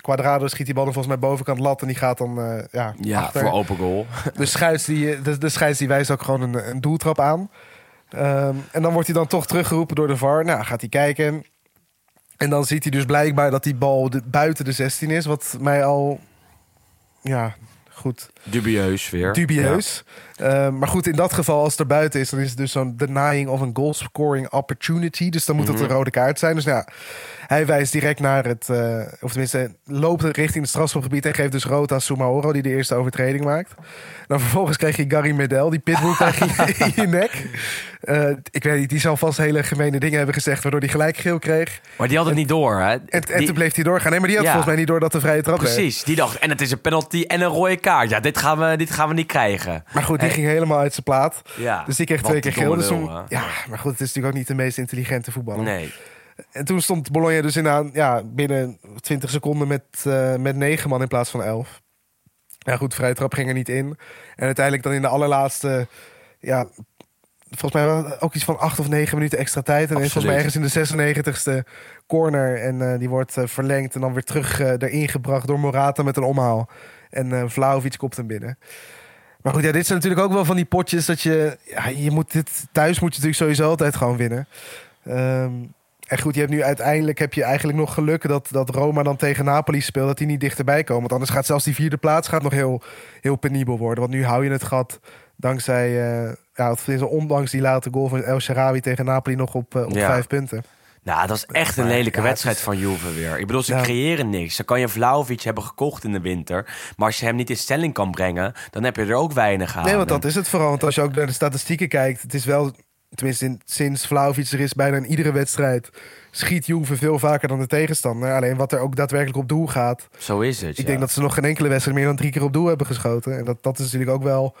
Quadrado schiet die bal dan volgens mij bovenkant lat en die gaat dan eh, ja, Ja, achter. voor open goal. (laughs) De scheids die, eh, de, de scheids die wijst ook gewoon een, een doeltrap aan. Ehm, en dan wordt hij dan toch teruggeroepen door de VAR. Nou, gaat hij kijken. En dan ziet hij dus blijkbaar dat die bal de, buiten de 16 is. Wat mij al, ja, goed, Dubieus weer. dubieus. Ehm, maar goed, in dat geval, als het er buiten is, dan is het dus zo'n denying of een goal scoring opportunity. Dus dan moet het een rode kaart zijn. Dus nou, ja, hij wijst direct naar het, eh, of tenminste, loopt richting het strafschopgebied en geeft dus rood aan Sumaoro, die de eerste overtreding maakt. Dan vervolgens kreeg je Gary Medel, die pitbull (laughs) krijg je in je nek. Eh, ik weet niet, die zal vast hele gemene dingen hebben gezegd, waardoor hij gelijk geel kreeg. Maar die had het niet door, hè? En, en Die- toen bleef hij doorgaan. Nee, maar die had Ja. volgens mij niet door dat de vrije trap werd. Precies, die dacht, en het is een penalty en een rode kaart. Ja, dit gaan we, dit gaan we niet krijgen. Maar goed, die. Ging helemaal uit zijn plaat. Ja, Dus die kreeg twee keer geel. Dus toen- lul, hè? ja, maar goed, het is natuurlijk ook niet de meest intelligente voetballer. Nee. En toen stond Bologna dus inderdaad ja, binnen 20 seconden met, eh, met negen man in plaats van elf. Ja goed, vrije trap ging er niet in. En uiteindelijk dan in de allerlaatste... Ja, volgens mij ook iets van acht of negen minuten extra tijd. En is volgens mij ergens in de 96e corner. En eh, die wordt eh, verlengd en dan weer terug erin gebracht door Morata met een omhaal. En eh Vlaovic kopt hem binnen. Maar goed, ja, dit zijn natuurlijk ook wel van die potjes dat je... Ja, je moet dit, thuis moet je natuurlijk sowieso altijd gewoon winnen. Ehm, en goed, je hebt nu uiteindelijk heb je eigenlijk nog geluk dat, dat Roma dan tegen Napoli speelt, dat die niet dichterbij komen. Want anders gaat zelfs die vierde plaats gaat nog heel, heel penibel worden. Want nu hou je het gat dankzij, eh ja, ondanks die late goal van El Sharawi tegen Napoli nog op, eh, op Ja. vijf punten. Nou, dat is echt een Maar, lelijke ja, wedstrijd is- van Juve weer. Ik bedoel, ze Ja. creëren niks. Dan kan je Vlaovic hebben gekocht in de winter. Maar als je hem niet in stelling kan brengen, dan heb je er ook weinig aan. Nee, want dat is het vooral. Want als je ook naar de statistieken kijkt, het is wel, tenminste in- sinds Vlaovic er is, bijna in iedere wedstrijd schiet Juve veel vaker dan de tegenstander. Alleen wat er ook daadwerkelijk op doel gaat, Zo is het, Ik ja. denk dat ze nog geen enkele wedstrijd meer dan drie keer op doel hebben geschoten. En dat, dat is natuurlijk ook wel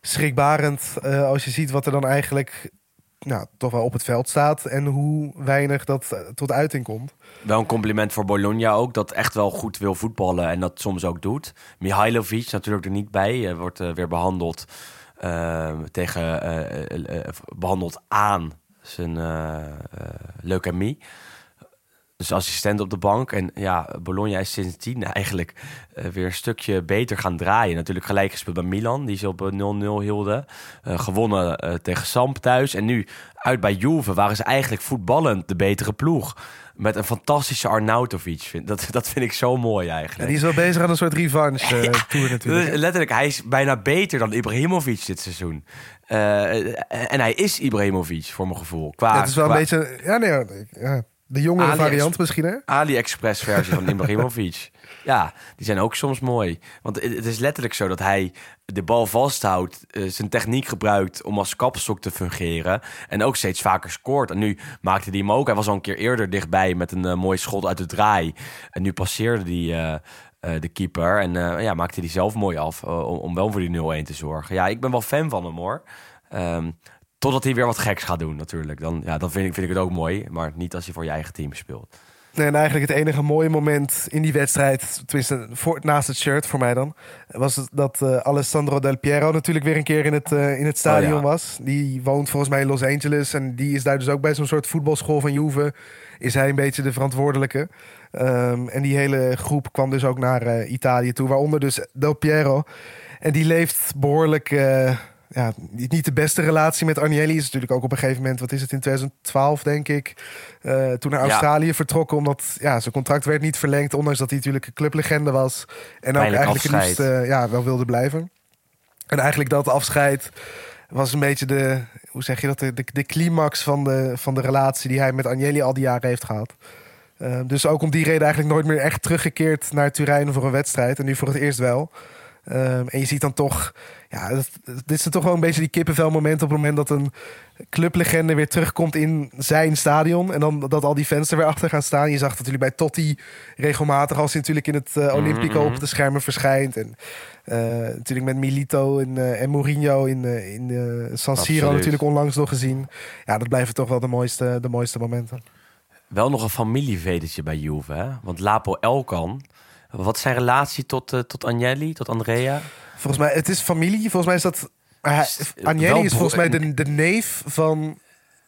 schrikbarend eh, als je ziet wat er dan eigenlijk nou, toch wel op het veld staat. En hoe weinig dat eh, tot uiting komt. Wel een compliment voor Bologna ook, dat echt wel goed wil voetballen en dat soms ook doet. Mihailovic natuurlijk er niet bij, eh, wordt eh, weer behandeld eh, tegen, eh, behandeld aan zijn leukemie. Dus assistent op de bank. En ja, Bologna is sindsdien eigenlijk eh, weer een stukje beter gaan draaien. Natuurlijk gelijk gespeeld bij Milan, die ze op eh, 0-0 hielden. Eh, gewonnen eh, tegen Samp thuis. En nu uit bij Juve waren ze eigenlijk voetballend de betere ploeg. Met een fantastische Arnautovic. Vind- Dat, dat vind ik zo mooi En eigenlijk. die is wel bezig aan een soort revanche (laughs) eh, tour natuurlijk. Dus letterlijk, hij is bijna beter dan Ibrahimovic dit seizoen. Eh, en hij is Ibrahimovic, voor mijn gevoel. Qua, Ja, het is wel een beetje ja, nee, ja, de jongere AliEx- variant misschien. Hè? AliExpress versie van (laughs) Ibrahimovic. Ja, die zijn ook soms mooi. Want het is letterlijk zo dat hij de bal vasthoudt, eh, zijn techniek gebruikt om als kapstok te fungeren. En ook steeds vaker scoort. En nu maakte hij hem ook. Hij was al een keer eerder dichtbij met een eh, mooi schot uit de draai. En nu passeerde hij eh, de keeper. En ja, maakte hij zelf mooi af om, om wel voor die 0-1 te zorgen. Ja, ik ben wel fan van hem hoor. Ehm, totdat hij weer wat geks gaat doen natuurlijk. Dan, ja, dan vind, ik, vind ik het ook mooi. Maar niet als je voor je eigen team speelt. Nee, en eigenlijk het enige mooie moment in die wedstrijd, tenminste voor, naast het shirt voor mij dan, was dat eh, Alessandro Del Piero natuurlijk weer een keer in het, eh, in het stadion Oh ja. was. Die woont volgens mij in Los Angeles en die is daar dus ook bij zo'n soort voetbalschool van Juve. Is hij een beetje de verantwoordelijke. Ehm, en die hele groep kwam dus ook naar eh, Italië toe, waaronder dus Del Piero. En die leeft behoorlijk... ja, niet de beste relatie met Agnelli. Is natuurlijk ook op een gegeven moment, wat is het, in 2012 denk ik, eh, toen naar Ja. Australië vertrokken. Omdat ja, zijn contract werd niet verlengd, ondanks dat hij natuurlijk een clublegende was. En ook eigenlijk het liefst eh, ja, wel wilde blijven. En eigenlijk dat afscheid was een beetje de, hoe zeg je dat, de, de, de climax van de, van de relatie die hij met Agnelli al die jaren heeft gehad. Eh, dus ook om die reden eigenlijk nooit meer echt teruggekeerd naar Turijn voor een wedstrijd. En nu voor het eerst wel. Um, en je ziet dan toch, ja, dat, dit is toch wel een beetje die kippenvel moment op het moment dat een clublegende weer terugkomt in zijn stadion. En dan dat al die fans er weer achter gaan staan. Je zag het natuurlijk bij Totti regelmatig als hij natuurlijk in het uh, Olympico op de schermen verschijnt. En uh, natuurlijk met Milito en, uh, en Mourinho in, in San Siro Absoluut. natuurlijk onlangs nog gezien. Ja, dat blijven toch wel de mooiste, de mooiste momenten. Wel nog een familievedertje bij Juve, hè? Want Lapo Elkan... Wat is zijn relatie tot, uh, tot Agnelli, tot Andrea? Volgens mij, het is familie. Volgens mij is dat... Uh, Agnelli is volgens mij de, de neef van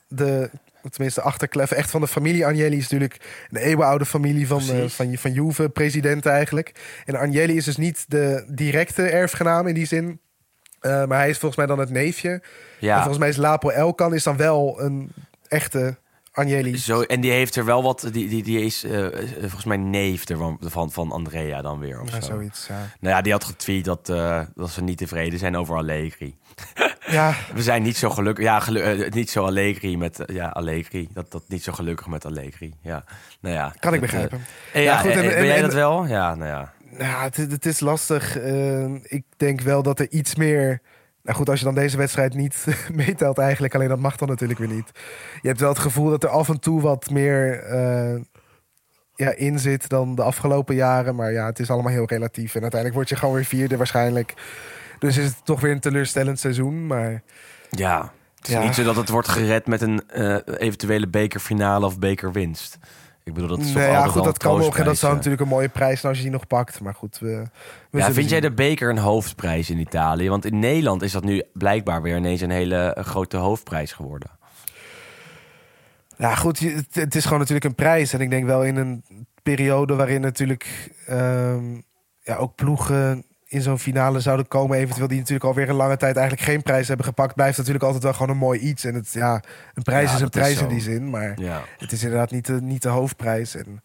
de... Tenminste, achterklef. Echt van de familie Agnelli is natuurlijk een eeuwenoude familie van, uh, van, van Juve, president eigenlijk. En Agnelli is dus niet de directe erfgenaam in die zin. Uh, maar hij is volgens mij dan het neefje. Ja. En volgens mij is Lapo Elkan is dan wel een echte Agnelli. Zo, en die heeft er wel wat. Die, die, die is uh, volgens mij neef ervan, van, van Andrea dan weer. Of ja, zo. zoiets. Ja. Nou ja, die had getweet dat, uh, dat ze niet tevreden zijn over Allegri. Ja. (laughs) We zijn niet zo gelukkig. Ja, gelu uh, niet zo Allegri met. ja, Allegri. Dat, dat niet zo gelukkig met Allegri. Ja, nou ja. Kan ik begrijpen. ja, ja, goed. En, en, ben jij en, dat wel? Ja, nou ja. Nou, het, het is lastig. ik denk wel dat er iets meer. Nou goed, als je dan deze wedstrijd niet (laughs) meetelt eigenlijk, alleen dat mag dan natuurlijk weer niet. Je hebt wel het gevoel dat er af en toe wat meer uh, ja, in zit dan de afgelopen jaren. Maar ja, het is allemaal heel relatief. En uiteindelijk word je gewoon weer vierde waarschijnlijk. Dus is het toch weer een teleurstellend seizoen. Maar ja, het is ja. niet zo dat het wordt gered met een uh, eventuele bekerfinale of bekerwinst. Ik bedoel, dat is nee, ja, goed, dat kan nog. En dat zou eh. natuurlijk een mooie prijs zijn als je die nog pakt. Maar goed, we, we Ja, vind jij de beker een hoofdprijs in Italië? Want in Nederland is dat nu blijkbaar weer ineens een hele eh, grote hoofdprijs geworden. Ja, goed, het is gewoon natuurlijk een prijs. En ik denk wel in een periode waarin natuurlijk ehm, ja, ook ploegen in zo'n finale zouden komen, eventueel die natuurlijk alweer een lange tijd eigenlijk geen prijs hebben gepakt, blijft natuurlijk altijd wel gewoon een mooi iets. En het, ja, een prijs Ja, is een is prijs in die zin, maar Ja. het is inderdaad niet de, niet de hoofdprijs. En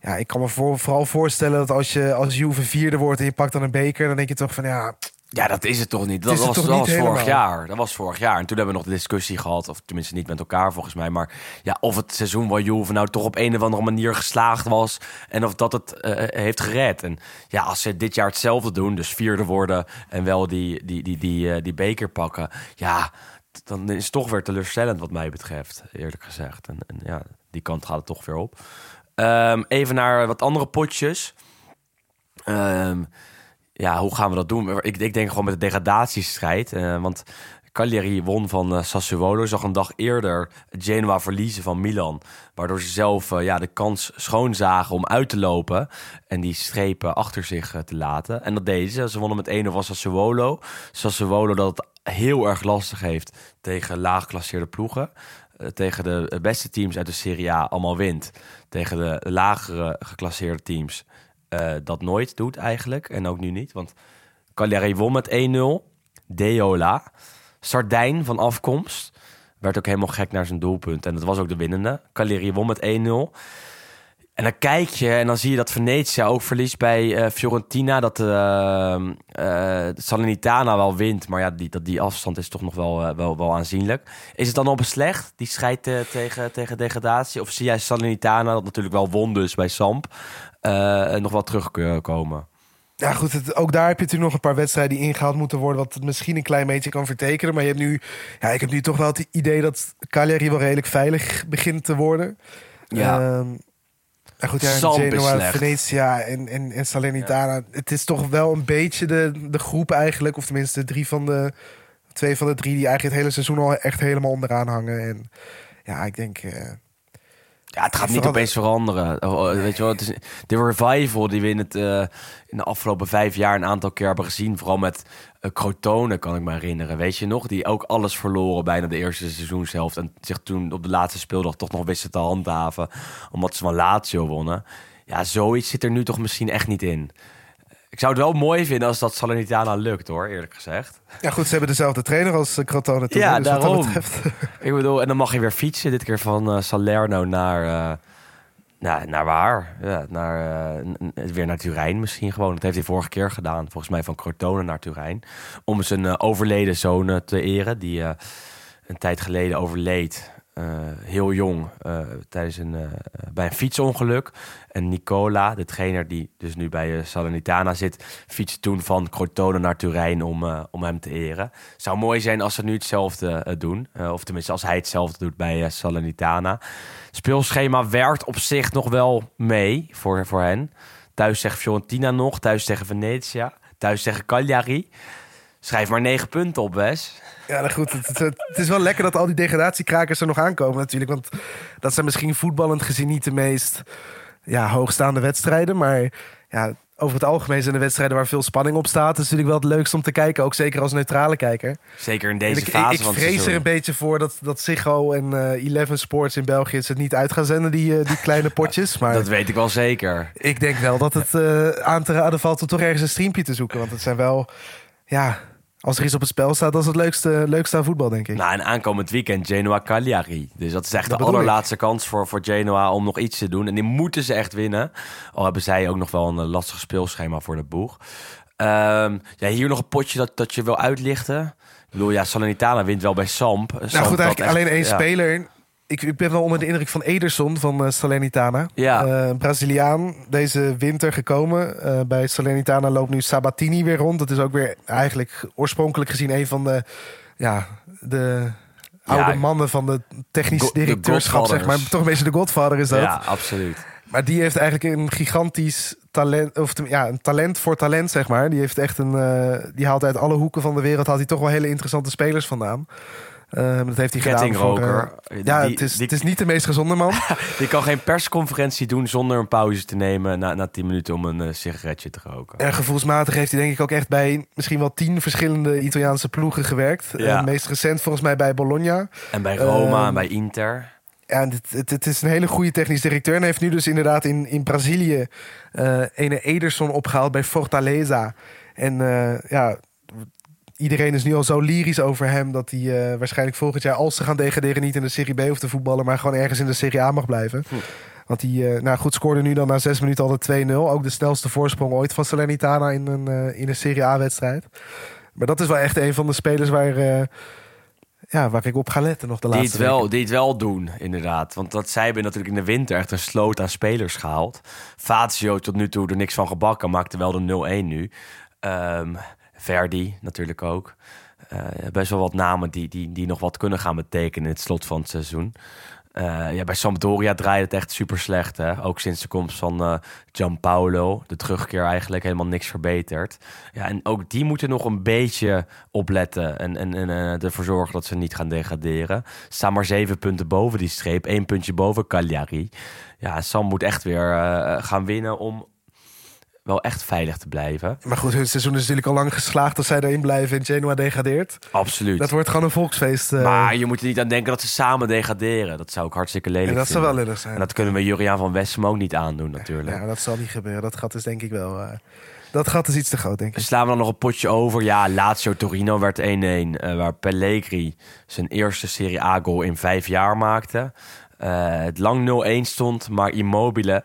ja, ik kan me voor, vooral voorstellen dat als je als Juve vierde wordt en je pakt dan een beker, dan denk je toch van ja, Ja, dat is het toch niet. Dat is was, dat was vorig jaar. Dat was vorig jaar. En toen hebben we nog de discussie gehad, of tenminste niet met elkaar volgens mij, maar ja, of het seizoen van Juve nou toch op een of andere manier geslaagd was en of dat het eh, heeft gered. En ja, als ze dit jaar hetzelfde doen, dus vierde worden en wel die, die, die, die, eh, die beker pakken, ja, dan is het toch weer teleurstellend wat mij betreft, eerlijk gezegd. En, en ja, die kant gaat het toch weer op. Ehm, even naar wat andere potjes. Ehm, ja, hoe gaan we dat doen? Ik, ik denk gewoon met de degradatiestrijd. eh, want Cagliari won van eh, Sassuolo. Zag een dag eerder Genoa verliezen van Milan. Waardoor ze zelf eh, ja, de kans schoonzagen om uit te lopen. En die strepen achter zich te laten. En dat deden ze. Ze wonnen met 1-0 van Sassuolo. Sassuolo dat heel erg lastig heeft tegen laaggeklasseerde ploegen. Tegen de beste teams uit de Serie A allemaal wint. Tegen de lagere geclasseerde teams eh, dat nooit doet eigenlijk. En ook nu niet. Want Cagliari won met 1-0. Deola. Sardijn van afkomst. Werd ook helemaal gek naar zijn doelpunt. En dat was ook de winnende. Cagliari won met 1-0. En dan kijk je en dan zie je dat Venezia ook verliest bij eh, Fiorentina. Dat eh, eh, Salernitana wel wint. Maar ja, die, dat, die afstand is toch nog wel, wel, wel aanzienlijk. Is het dan op een slecht, die eh, tegen, tegen degradatie? Of zie jij Salernitana, dat natuurlijk wel won dus bij Samp, nog wel terugkomen? Ja, goed, het, ook daar heb je natuurlijk nog een paar wedstrijden die ingehaald moeten worden, wat het misschien een klein beetje kan vertekenen. Maar je hebt nu, ja, ik heb nu toch wel het idee dat Cagliari wel redelijk veilig begint te worden. Ja. Ja, goed, ja, Genoa. Venezia en, en, en Salernitana. Het is toch wel een beetje de, de groep eigenlijk, of tenminste drie van de twee van de drie die eigenlijk het hele seizoen al echt helemaal onderaan hangen. En ja, ik denk. eh, Ja, het gaat niet opeens veranderen. Oh, oh, Weet je wel, het is de revival die we in, het, eh, in de afgelopen vijf jaar een aantal keer hebben gezien. Vooral met uh, Crotone, kan ik me herinneren. Weet je nog? Die ook alles verloren bijna de eerste seizoenshelft. En zich toen op de laatste speeldag toch nog wisten te handhaven. Omdat ze van Lazio wonnen. Ja, zoiets zit er nu toch misschien echt niet in. Ik zou het wel mooi vinden als dat Salernitana lukt, hoor, eerlijk gezegd. ja, goed, ze hebben dezelfde trainer als uh, Crotone. toen, Ja, dus wat daarom. dat betreft. (laughs) Ik bedoel, en dan mag je weer fietsen. Dit keer van eh, Salerno naar, eh, naar, naar waar? Ja, naar, eh, weer naar Turijn misschien gewoon. Dat heeft hij vorige keer gedaan. Volgens mij van Crotone naar Turijn. Om zijn eh, overleden zoon eh, te eren. Die eh, een tijd geleden overleed. Eh, heel jong eh, tijdens een, eh, bij een fietsongeluk. En Nicola, de trainer die dus nu bij Salernitana zit, fietst toen van Crotone naar Turijn om, om hem te eren. Zou mooi zijn als ze nu hetzelfde doen. of tenminste als hij hetzelfde doet bij Salernitana. Speelschema werkt op zich nog wel mee voor, voor hen. Thuis tegen Fiorentina nog, thuis tegen Venetia, thuis tegen Cagliari. Schrijf maar negen punten op, Wes. Ja, nou goed. Het, is wel lekker dat al die degradatiekrakers er nog aankomen natuurlijk. Want dat zijn misschien voetballend gezien niet de meest ja, hoogstaande wedstrijden. Maar ja, over het algemeen zijn de wedstrijden waar veel spanning op staat. Dat is natuurlijk wel het leukste om te kijken. Ook zeker als neutrale kijker. Zeker in deze ik, fase ik, ik vrees er een beetje voor dat, dat Ziggo en uh, Eleven Sports in België... het niet uit gaan zenden, die, uh, die kleine potjes. (laughs) Maar dat weet ik wel zeker. Ik denk wel dat het uh, aan te raden valt om toch ergens een streampje te zoeken. Want het zijn wel... Ja, als er iets op het spel staat, dat is het leukste, leukste aan voetbal, denk ik. Nou, en aankomend weekend Genoa Cagliari. Dus dat is echt de allerlaatste kans voor, voor Genoa om nog iets te doen. En die moeten ze echt winnen. Al hebben zij ook nog wel een lastig speelschema voor de boeg. Um, ja, hier nog een potje dat, dat je wil uitlichten. Ik bedoel, ja, Salernitana wint wel bij Samp. Nou goed, eigenlijk alleen één speler ik, ik, ben wel onder de indruk van Ederson van uh, Salernitana. Ja. Uh, Braziliaan, deze winter gekomen. Uh, bij Salernitana loopt nu Sabatini weer rond. Dat is ook weer eigenlijk oorspronkelijk gezien een van de, ja, de oude mannen van de technische directeurschap, zeg maar. Toch een beetje de godvader is dat. Ja, absoluut. Maar die heeft eigenlijk een gigantisch talent, of ja, een talent voor talent, zeg maar. Die heeft echt een, die haalt uit alle hoeken van de wereld, haalt hij toch wel hele interessante spelers vandaan. Uh, dat heeft hij gedaan voor... Uh, ja, die, het, is, het is niet de meest gezonde man. (laughs) die kan geen persconferentie doen zonder een pauze te nemen... na, na tien minuten om een uh, sigaretje te roken. En gevoelsmatig heeft hij denk ik ook echt bij... misschien wel tien verschillende Italiaanse ploegen gewerkt. Ja. meest recent volgens mij bij Bologna. En bij Roma en ehm, bij Inter. Ja, het, het, het, is een hele goede technisch directeur. En heeft nu dus inderdaad in, in Brazilië... ene Ederson opgehaald bij Fortaleza... En ja, iedereen is nu al zo lyrisch over hem dat hij uh, waarschijnlijk volgend jaar, als ze gaan degraderen, niet in de Serie B hoeft te voetballen, maar gewoon ergens in de Serie A mag blijven. Hm. Want hij, uh, nou goed, scoorde nu dan na zes minuten al de 2-0. Ook de snelste voorsprong ooit van Salernitana in een, uh, in een Serie A-wedstrijd. Maar dat is wel echt een van de spelers waar, ja, waar ik op ga letten nog de die laatste het wel, Die het wel doen, inderdaad. Want dat zij hebben natuurlijk in de winter echt een sloot aan spelers gehaald. Fazio tot nu toe er niks van gebakken, maakte wel de 0-1 nu. Um, Verdi natuurlijk ook. Uh, best wel wat namen die, die, die nog wat kunnen gaan betekenen in het slot van het seizoen. Uh, ja, bij Sampdoria draait het echt super slecht. Hè? Ook sinds de komst van uh, Gianpaolo. De terugkeer eigenlijk helemaal niks verbeterd. Ja, en ook die moeten nog een beetje opletten. En, en, en ervoor zorgen dat ze niet gaan degraderen. Staan maar zeven punten boven die streep. één puntje boven Cagliari. Ja, Sam moet echt weer gaan winnen om wel echt veilig te blijven. Maar goed, hun seizoen is natuurlijk al lang geslaagd als zij erin blijven en Genoa degradeert. Absoluut. Dat wordt gewoon een volksfeest. Uh... Maar je moet er niet aan denken dat ze samen degraderen. Dat zou ik hartstikke lelijk en dat vinden. zou wel lullig zijn. En dat kunnen we Juriaan van Wessem ook niet aandoen natuurlijk. Ja, dat zal niet gebeuren. Dat gat is denk ik wel... Uh... Dat gat is iets te groot, denk ik. Slaan we dan nog een potje over. Ja, Lazio Torino werd 1-1. Uh, eh, waar Pellegrini zijn eerste Serie A-goal in vijf jaar maakte. het lang 0-1 stond, maar Immobile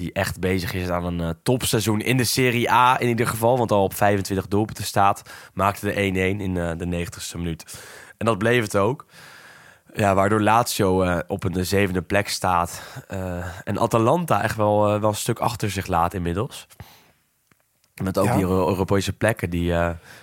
die echt bezig is aan een uh, topseizoen in de Serie A in ieder geval. Want al op 25 doelpunten staat. Maakte de 1-1 in uh, de 90ste minuut. En dat bleef het ook. Ja, waardoor Lazio uh, op een zevende plek staat. en Atalanta echt wel, wel een stuk achter zich laat inmiddels. Met ook die Europese plekken die,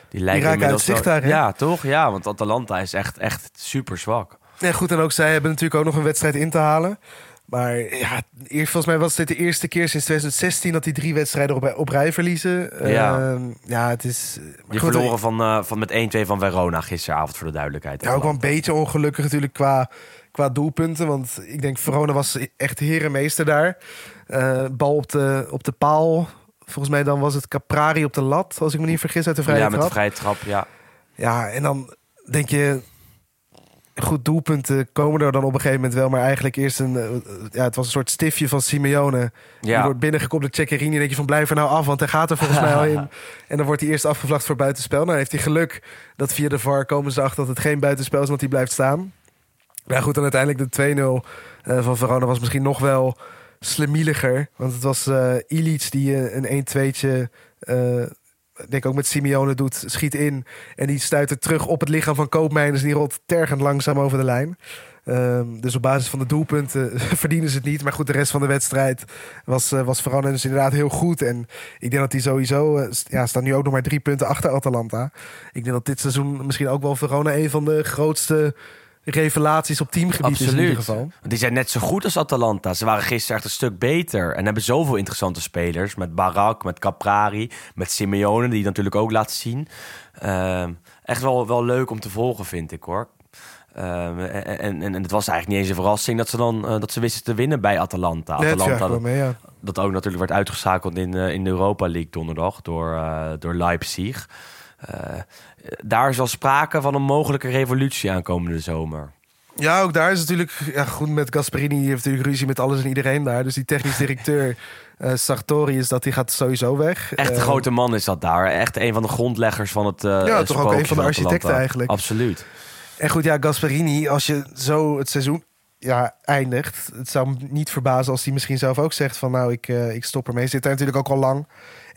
die lijken die inmiddels... Zicht daar, ja, toch? Ja, want Atalanta is echt, echt super zwak. Ja, goed. En ook zij hebben natuurlijk ook nog een wedstrijd in te halen. Maar ja, volgens mij was dit de eerste keer sinds 2016 dat die drie wedstrijden op, op rij verliezen. Ja, uh, ja het is. Je verloren van, uh, van met 1-2 van Verona gisteravond voor de duidelijkheid. Ja, ook wel een beetje ongelukkig natuurlijk qua, qua doelpunten. Want ik denk Verona was echt herenmeester daar. Uh, bal op de, op de paal. Volgens mij dan was het Caprari op de lat, als ik me niet vergis, uit de vrije ja, trap. Ja, met de vrije trap, ja. Ja, en dan denk je goed doelpunten komen er dan op een gegeven moment wel. Maar eigenlijk eerst een... Eh, ja, het was een soort stiftje van Simeone. Ja. Die wordt binnengekomen de Ceccherini. En denk je van blijf er nou af, want hij gaat er volgens (laughs) mij al in. En dan wordt hij eerst afgevlacht voor buitenspel. Nou heeft hij geluk dat via de VAR komen ze achter dat het geen buitenspel is, want hij blijft staan. Maar goed, dan uiteindelijk de 2-0 uh, eh, van Verona was misschien nog wel slemieliger. Want het was uh, Ilic die een 1-2'tje denk ook met Simeone doet, schiet in. En die stuit het terug op het lichaam van Koopmeiners. Die rolt tergend langzaam over de lijn. Ehm, dus op basis van de doelpunten (laughs) verdienen ze het niet. Maar goed, de rest van de wedstrijd was, eh, was Verona dus inderdaad heel goed. En ik denk dat die sowieso... eh, ja, staan nu ook nog maar drie punten achter Atalanta. Ik denk dat dit seizoen misschien ook wel Verona... een van de grootste revelaties op teamgebied in ieder geval. Die zijn net zo goed als Atalanta. Ze waren gisteren echt een stuk beter. En hebben zoveel interessante spelers. Met Barak, met Caprari, met Simeone, die natuurlijk ook laat zien. Ehm, echt wel, wel leuk om te volgen, vind ik hoor. Ehm, en, en, en het was eigenlijk niet eens een verrassing dat ze, dan, eh, dat ze wisten te winnen bij Atalanta. Atalanta mee, ja. dat ook natuurlijk werd uitgeschakeld in, eh, in de Europa League donderdag door, eh, door Leipzig. Daar is wel sprake van een mogelijke revolutie aankomende zomer. Ja, ook daar is natuurlijk ja, goed met Gasperini. Die heeft natuurlijk ruzie met alles en iedereen daar. Dus die technisch directeur (laughs) eh Sartori is dat die gaat sowieso weg. Echt een Eh, grote man is dat daar. Echt een van de grondleggers van het. eh, Ja, toch ook een van de architecten eigenlijk. Absoluut. En goed, ja, Gasperini, als je zo het seizoen ja, eindigt. Het zou me niet verbazen als hij misschien zelf ook zegt van nou, ik, ik stop ermee. Zit daar natuurlijk ook al lang. En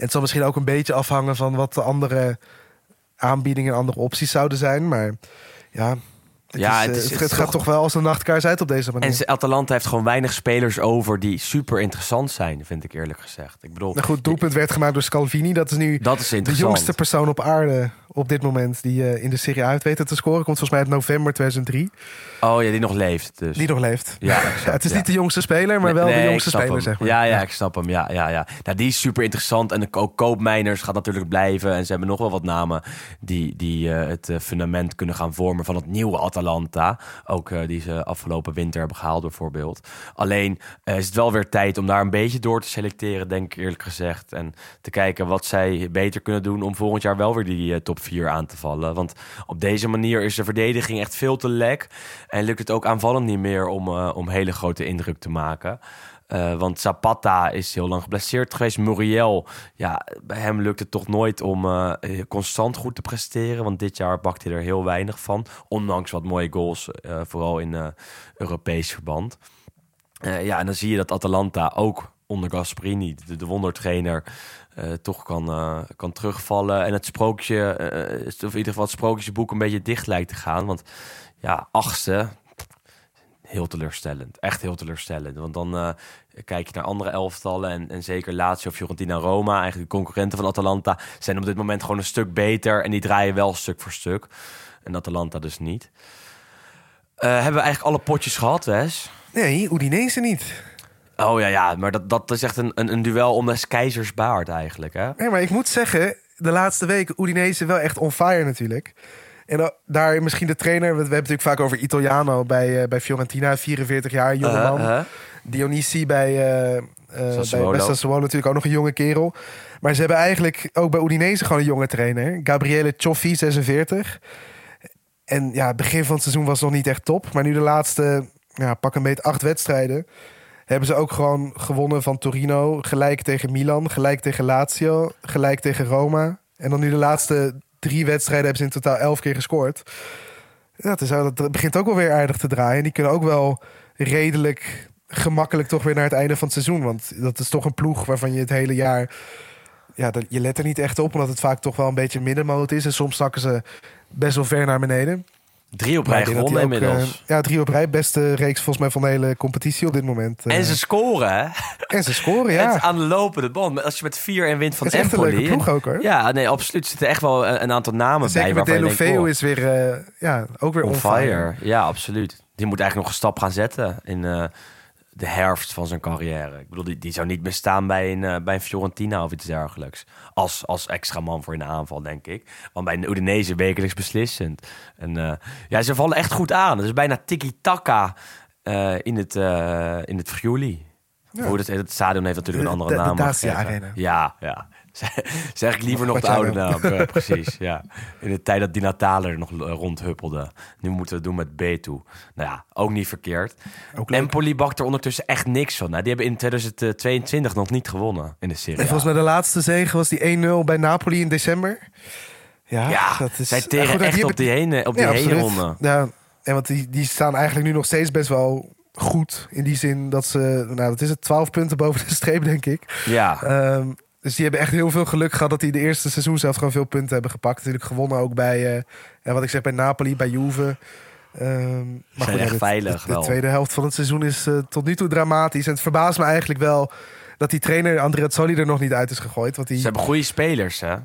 het zal misschien ook een beetje afhangen van wat de andere aanbiedingen en andere opties zouden zijn. Maar ja, het, Ja, is, het eh, is- het, het is gaat toch- toch wel als een nachtkaars uit op deze manier. En Atalanta heeft gewoon weinig spelers over die super interessant zijn, vind ik eerlijk gezegd. Ik bedoel, Nou goed, doelpunt werd gemaakt door Scalvini. Dat is nu dat is de jongste persoon op aarde op dit moment die eh, in de Serie A heeft weten te scoren. Komt volgens mij uit november 2003. Oh ja, die nog leeft. Dus. Die nog leeft. Ja, exact, (laughs) Ja, het is ja. niet de jongste speler, maar wel Nee, de jongste speler, hem. zeg maar. Ja, ja, ik snap hem. Ja, ja, ja. Nou, die is super interessant. En de koopmijners gaat natuurlijk blijven. En ze hebben nog wel wat namen die, die eh, het fundament kunnen gaan vormen van het nieuwe Atalanta. Ook eh, die ze afgelopen winter hebben gehaald, bijvoorbeeld. Alleen eh, is het wel weer tijd om daar een beetje door te selecteren, denk ik eerlijk gezegd. En te kijken wat zij beter kunnen doen om volgend jaar wel weer die eh, top 4 aan te vallen. Want op deze manier is de verdediging echt veel te lek. En lukt het ook aanvallend niet meer om, om hele grote indruk te maken. Eh, want Zapata is heel lang geblesseerd geweest. Muriel, ja, bij hem lukt het toch nooit om eh, constant goed te presteren. Want dit jaar bakt hij er heel weinig van. Ondanks wat mooie goals, eh, vooral in eh, Europees verband. Eh, ja, en dan zie je dat Atalanta ook onder Gasperini, de, de wondertrainer, eh, toch kan, eh, kan terugvallen. En het sprookje, eh, of in ieder geval het sprookjesboek een beetje dicht lijkt te gaan. Want ja, achtste, heel teleurstellend. Echt heel teleurstellend. Want dan eh, kijk je naar andere elftallen. En, en zeker Lazio, Fiorentina, Roma, eigenlijk de concurrenten van Atalanta, zijn op dit moment gewoon een stuk beter. En die draaien wel stuk voor stuk. En Atalanta dus niet. Eh, hebben we eigenlijk alle potjes gehad, Wes? Nee, Udinese niet. Oh ja, ja, maar dat, dat is echt een, een, een duel om de keizers baard eigenlijk, hè? Nee, maar ik moet zeggen, de laatste weken Udinese wel echt on fire natuurlijk. En daar misschien de trainer, we hebben het natuurlijk vaak over Italiano bij, eh, bij Fiorentina, 44 jaar, jonge Uh, man. uh. Dionisi bij, eh eh, bij, Sassuolo. bij Sassuolo natuurlijk ook nog een jonge kerel. Maar ze hebben eigenlijk ook bij Udinese gewoon een jonge trainer. Gabriele Cioffi, 46. En ja, begin van het seizoen was nog niet echt top. Maar nu de laatste, ja, pak een beetje acht wedstrijden... hebben ze ook gewoon gewonnen van Torino. Gelijk tegen Milan, gelijk tegen Lazio, gelijk tegen Roma. En dan nu de laatste drie wedstrijden hebben ze in totaal elf keer gescoord. Ja, is, dat begint ook wel weer aardig te draaien. En die kunnen ook wel redelijk gemakkelijk toch weer naar het einde van het seizoen. Want dat is toch een ploeg waarvan je het hele jaar... Ja, je let er niet echt op, omdat het vaak toch wel een beetje middenmoot is. En soms zakken ze best wel ver naar beneden. Drie op rij dat gewonnen inmiddels. eh, ja, drie op rij. Beste reeks volgens mij van de hele competitie op dit moment. eh. en ze scoren, hè? en ze scoren, (laughs) Het ja. aan de lopende band. Als je met 4 en wint van Het is echt een Empoli... leuke ploeg ook, hoor. Ja, nee, absoluut. Er zitten echt wel een, een aantal namen Zeker bij. met je denkt, Delofeo oh, is weer, eh, ja, ook weer on on, fire. Ja, absoluut. Die moet eigenlijk nog een stap gaan zetten in de herfst van zijn carrière. Ik bedoel, die, die zou niet meer staan bij een, eh, bij een Fiorentina of iets dergelijks. Als, als extra man voor in de aanval, denk ik. Want bij een Udinese wekelijks beslissend. En eh, ja, ze vallen echt goed aan. Het is bijna tiki-taka eh, in het, in het Friuli. Hoe dat, het stadion heeft natuurlijk een De- andere de- de naam. Arena. Ja, ja. (laughs) Zeg ik liever nog Wat de oude naam. Ja, (laughs) precies, ja. In de tijd dat Di Natale er nog rondhuppelde. Nu moeten we het doen met Betu. Nou ja, ook niet verkeerd. Ook. Empoli bakt er ondertussen echt niks van. Nou, die hebben in 2022 nog niet gewonnen in de serie. En volgens mij de laatste zege was die 1-0 bij Napoli in december. Ja, ja, dat is... zij tegen goed, echt die op die heen, op die Ja, heen ronde. Ja, en want die, die staan eigenlijk nu nog steeds best wel goed. In die zin dat ze, nou wat is het, 12 punten boven de streep, denk ik. Ja, Ehm, dus die hebben echt heel veel geluk gehad dat die de eerste seizoen zelf gewoon veel punten hebben gepakt. Natuurlijk gewonnen ook bij, eh, en wat ik zeg, bij Napoli, bij Juve. Ehm, maar ja, de- veilig de, wel. tweede helft van het seizoen is eh, tot nu toe dramatisch. En het verbaast me eigenlijk wel dat die trainer Andrea Zoli er nog niet uit is gegooid. Want die, Ze hebben goede spelers, hè? ja,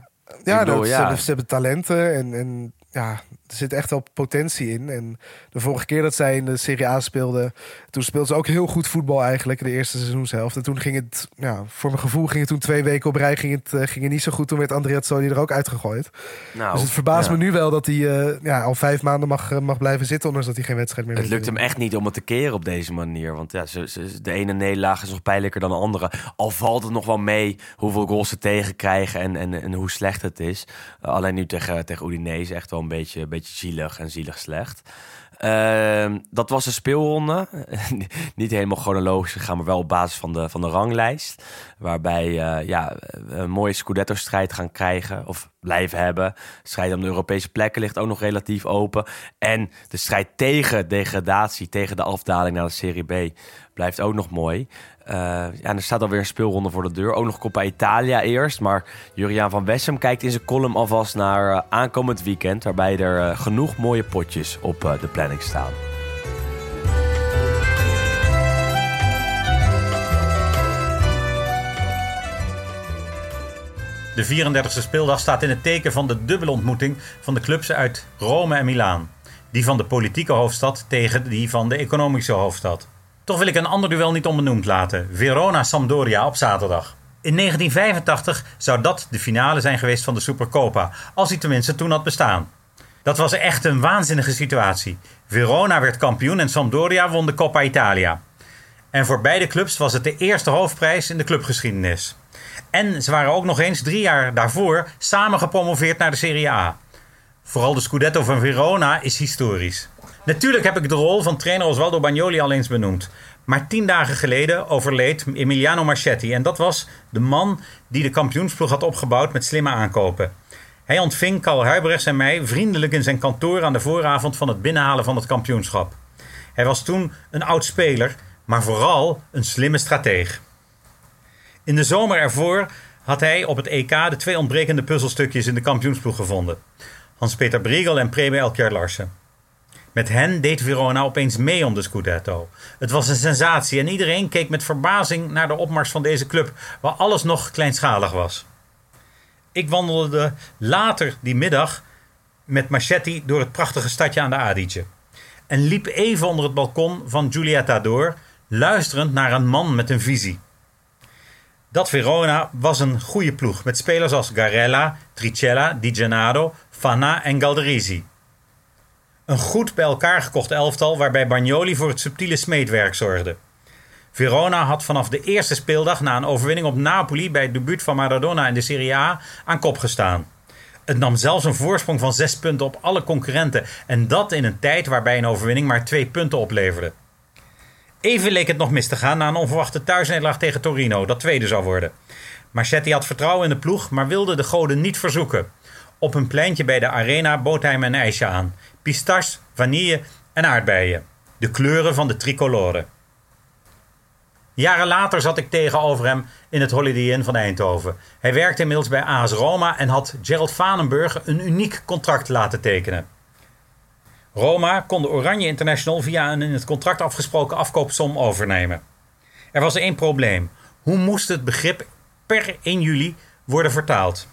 ik bedoel, dat, Ze, hebben, ze hebben talenten en, en ja, er zit echt wel potentie in. En de vorige keer dat zij in de Serie A speelden, toen speelden ze ook heel goed voetbal eigenlijk, de eerste seizoenshelft. En toen ging het, ja, voor mijn gevoel ging het toen twee weken op rij ging het, eh, ging het niet zo goed. Toen werd Andrea Zoli er ook uitgegooid. Nou, dus het verbaast ja. me nu wel dat hij eh, ja, al vijf maanden mag, eh, mag blijven zitten, ondanks dat hij geen wedstrijd meer Het lukt hem echt niet om het te keren op deze manier. Want ja, ze, ze- de ene nederlaag is nog pijnlijker dan de andere. Al valt het nog wel mee hoeveel goals ze tegenkrijgen en, en, en hoe slecht het is. Uh, alleen nu tegen, tegen Udinese echt wel een beetje, beetje zielig en zielig slecht. Ehm, dat was de speelronde. (laughs) Niet helemaal chronologisch gegaan, maar wel op basis van de, van de ranglijst. Waarbij uh, ja, een mooie Scudetto-strijd gaan krijgen. Of blijven hebben. De strijd om de Europese plekken ligt ook nog relatief open. En de strijd tegen degradatie, tegen de afdaling naar de Serie B, blijft ook nog mooi. Uh, ja, er staat alweer een speelronde voor de deur. Ook nog Coppa Italia eerst. Maar Juriaan van Wessem kijkt in zijn column alvast naar uh, aankomend weekend. Waarbij er uh, genoeg mooie potjes op de planning staan. De 34e speeldag staat in het teken van de dubbele ontmoeting van de clubs uit Rome en Milaan. Die van de politieke hoofdstad tegen die van de economische hoofdstad. Toch wil ik een ander duel niet onbenoemd laten. Verona-Sampdoria op zaterdag. In 1985 zou dat de finale zijn geweest van de Supercopa, als die tenminste toen had bestaan. Dat was echt een waanzinnige situatie. Verona werd kampioen en Sampdoria won de Coppa Italia. En voor beide clubs was het de eerste hoofdprijs in de clubgeschiedenis. En ze waren ook nog eens drie jaar daarvoor samen gepromoveerd naar de Serie A. Vooral de Scudetto van Verona is historisch. Natuurlijk heb ik de rol van trainer Osvaldo Bagnoli al eens benoemd. Maar tien dagen geleden overleed Emiliano Marchetti. En dat was de man die de kampioensploeg had opgebouwd met slimme aankopen. Hij ontving Karl Huibrechts en mij vriendelijk in zijn kantoor aan de vooravond van het binnenhalen van het kampioenschap. Hij was toen een oud speler, maar vooral een slimme strateeg. In de zomer ervoor had hij op het EK de twee ontbrekende puzzelstukjes in de kampioensploeg gevonden. Hans-Peter Briegel en Prebe Elkjaar Larsen. Met hen deed Verona opeens mee om de Scudetto. Het was een sensatie en iedereen keek met verbazing naar de opmars van deze club, waar alles nog kleinschalig was. Ik wandelde later die middag met Marchetti door het prachtige stadje aan de Adige. En liep even onder het balkon van Giulietta door, luisterend naar een man met een visie. Dat Verona was een goede ploeg met spelers als Garella, Tricella, Di Gennaro, Fanna en Galderisi. Een goed bij elkaar gekocht elftal waarbij Bagnoli voor het subtiele smeedwerk zorgde. Verona had vanaf de eerste speeldag na een overwinning op Napoli bij het debuut van Maradona in de Serie A aan kop gestaan. Het nam zelfs een voorsprong van zes punten op alle concurrenten en dat in een tijd waarbij een overwinning maar twee punten opleverde. Even leek het nog mis te gaan na een onverwachte thuisnederlaag tegen Torino, dat tweede zou worden. Marchetti had vertrouwen in de ploeg, maar wilde de goden niet verzoeken. Op een pleintje bij de arena bood hij hem een ijsje aan. Pistache, vanille en aardbeien. De kleuren van de tricolore. Jaren later zat ik tegenover hem in het Holiday Inn van Eindhoven. Hij werkte inmiddels bij AS Roma en had Gerald Vanenburg een uniek contract laten tekenen. Roma kon de Oranje International via een in het contract afgesproken afkoopsom overnemen. Er was één probleem. Hoe moest het begrip per 1 juli worden vertaald?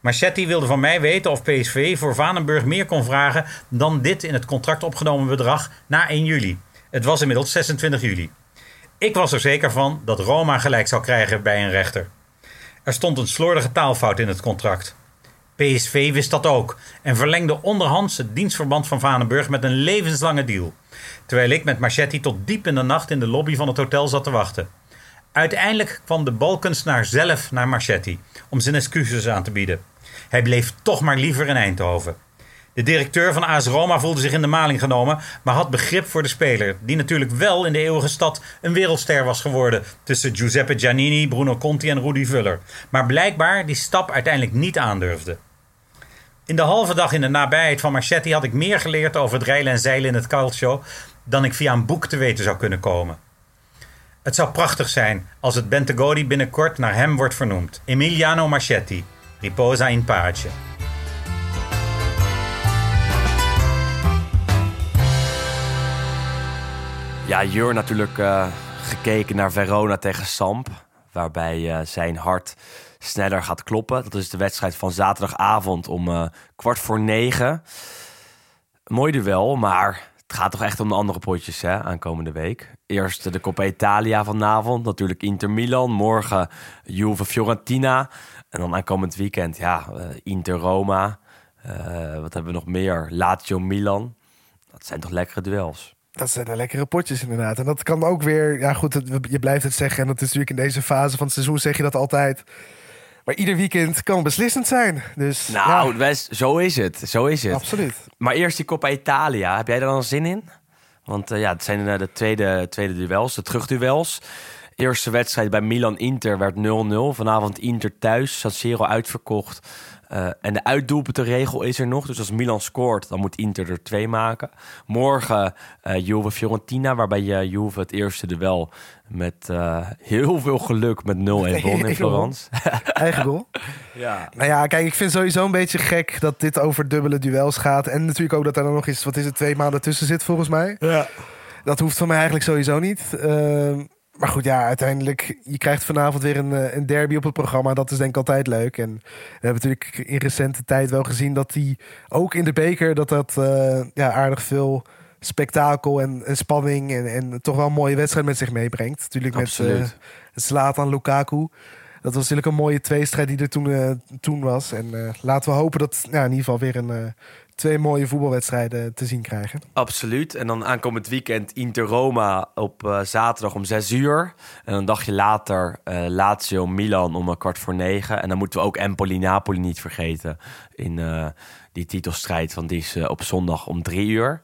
Marchetti wilde van mij weten of PSV voor Vanenburg meer kon vragen dan dit in het contract opgenomen bedrag na 1 juli. Het was inmiddels 26 juli. Ik was er zeker van dat Roma gelijk zou krijgen bij een rechter. Er stond een slordige taalfout in het contract. PSV wist dat ook en verlengde onderhands het dienstverband van Vanenburg met een levenslange deal. Terwijl ik met Marchetti tot diep in de nacht in de lobby van het hotel zat te wachten. Uiteindelijk kwam de balkunstenaar zelf naar Marchetti om zijn excuses aan te bieden. Hij bleef toch maar liever in Eindhoven. De directeur van AS Roma voelde zich in de maling genomen, maar had begrip voor de speler, die natuurlijk wel in de eeuwige stad een wereldster was geworden tussen Giuseppe Giannini, Bruno Conti en Rudy Vuller, maar blijkbaar die stap uiteindelijk niet aandurfde. In de halve dag in de nabijheid van Marchetti had ik meer geleerd over het rijlen en zeilen in het calcio dan ik via een boek te weten zou kunnen komen. Het zou prachtig zijn als het Bentegodi binnenkort naar hem wordt vernoemd. Emiliano Marchetti. Riposa in pace. Ja, Jur natuurlijk eh, gekeken naar Verona tegen Samp. Waarbij eh, zijn hart sneller gaat kloppen. Dat is de wedstrijd van zaterdagavond om eh, kwart voor negen. Mooi duel, maar het gaat toch echt om de andere potjes hè, aankomende week. Eerst de Coppa Italia vanavond. Natuurlijk Inter Milan. Morgen Juve Fiorentina. En dan aankomend weekend, ja, eh, Inter Roma. Eh, wat hebben we nog meer? Lazio Milan. Dat zijn toch lekkere duels. Dat zijn de lekkere potjes inderdaad. En dat kan ook weer... Ja goed, het- je blijft het zeggen. En dat is natuurlijk in deze fase van het seizoen zeg je dat altijd. Maar ieder weekend kan beslissend zijn. Dus Nou, ja, Wes, zo is het. Zo is het. absoluut. Maar eerst die Coppa Italia. Heb jij daar dan zin in? Want eh, ja, het zijn eh, de tweede, tweede duels, de terugduels. Eerste wedstrijd bij Milan-Inter werd 0-0. Vanavond Inter thuis, San Siro uitverkocht. Eh, en de uitdoelpuntenregel is er nog. Dus als Milan scoort, dan moet Inter er twee maken. Morgen eh Juve-Fiorentina, waarbij je Juve het eerste duel met eh, heel veel geluk met 0-1 won in 1-0. Florence. (laughs) Eigen goal. ja. Nou ja, kijk, ik vind sowieso een beetje gek dat dit over dubbele duels gaat. En natuurlijk ook dat er dan nog eens, wat is het, twee maanden tussen zit volgens mij. Ja. Dat hoeft van mij eigenlijk sowieso niet. Maar goed, ja, uiteindelijk, je krijgt vanavond weer een, eh, een derby op het programma. Dat is denk ik altijd leuk. En we hebben natuurlijk in recente tijd wel gezien dat die ook in de beker, dat dat eh, ja, aardig veel spektakel en, en spanning en, en toch wel een mooie wedstrijd met zich meebrengt. Natuurlijk met Absoluut. uh, Zlatan Lukaku. Dat was natuurlijk een mooie tweestrijd die er toen, eh, toen was. En eh, laten we hopen dat ja, in ieder geval weer een, eh, twee mooie voetbalwedstrijden te zien krijgen. Absoluut. En dan aankomend weekend Inter-Roma op eh, zaterdag om 6 uur. En een dagje later eh Lazio-Milan om een kwart voor negen. En dan moeten we ook Empoli-Napoli niet vergeten in eh, die titelstrijd. Want die is op zondag om 3 uur.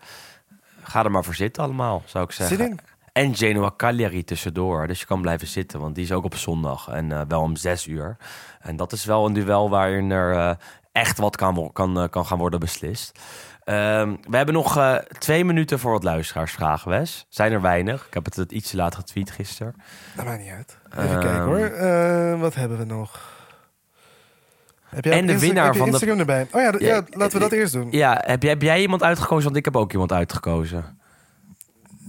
Ga er maar voor zitten allemaal, zou ik zeggen. Zin in? En Genoa Cagliari tussendoor. Dus je kan blijven zitten, want die is ook op zondag. En wel om 6 uur. En dat is wel een duel waarin er eh, echt wat kan, kan, eh, kan gaan worden beslist. Ehm, we hebben nog eh, twee minuten voor wat luisteraarsvragen, Wes. Zijn er weinig. Ik heb het iets te laat getweet gisteren. Dat maakt niet uit. Even Ehm. kijken hoor. Eh, wat hebben we nog? Heb jij En de Insta- winnaar heb je van de- Instagram erbij? Oh Ja, ja, laten we dat eerst doen. Ja, heb jij, heb jij iemand uitgekozen? Want ik heb ook iemand uitgekozen.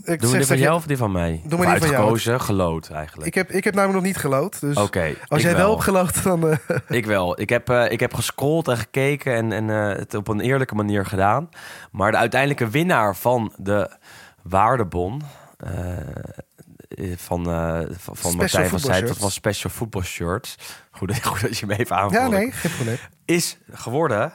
Ik Doen we die van jou of die van mij? Doe maar die van jou. uitgekozen, geloot eigenlijk. Ik heb, ik heb namelijk nog niet gelood. Dus Oké, als ik jij wel hebt gelood, dan... eh, (laughs) Ik wel. Ik heb, eh, ik heb gescrolld en gekeken en, en eh, het op een eerlijke manier gedaan. Maar de uiteindelijke winnaar van de waardebon... eh, van, eh, van, van Martijn van Zijt, dat was Special Football Shirts. Goed, goed dat je me even ja, aanvoert. nee, geen probleem. Is geworden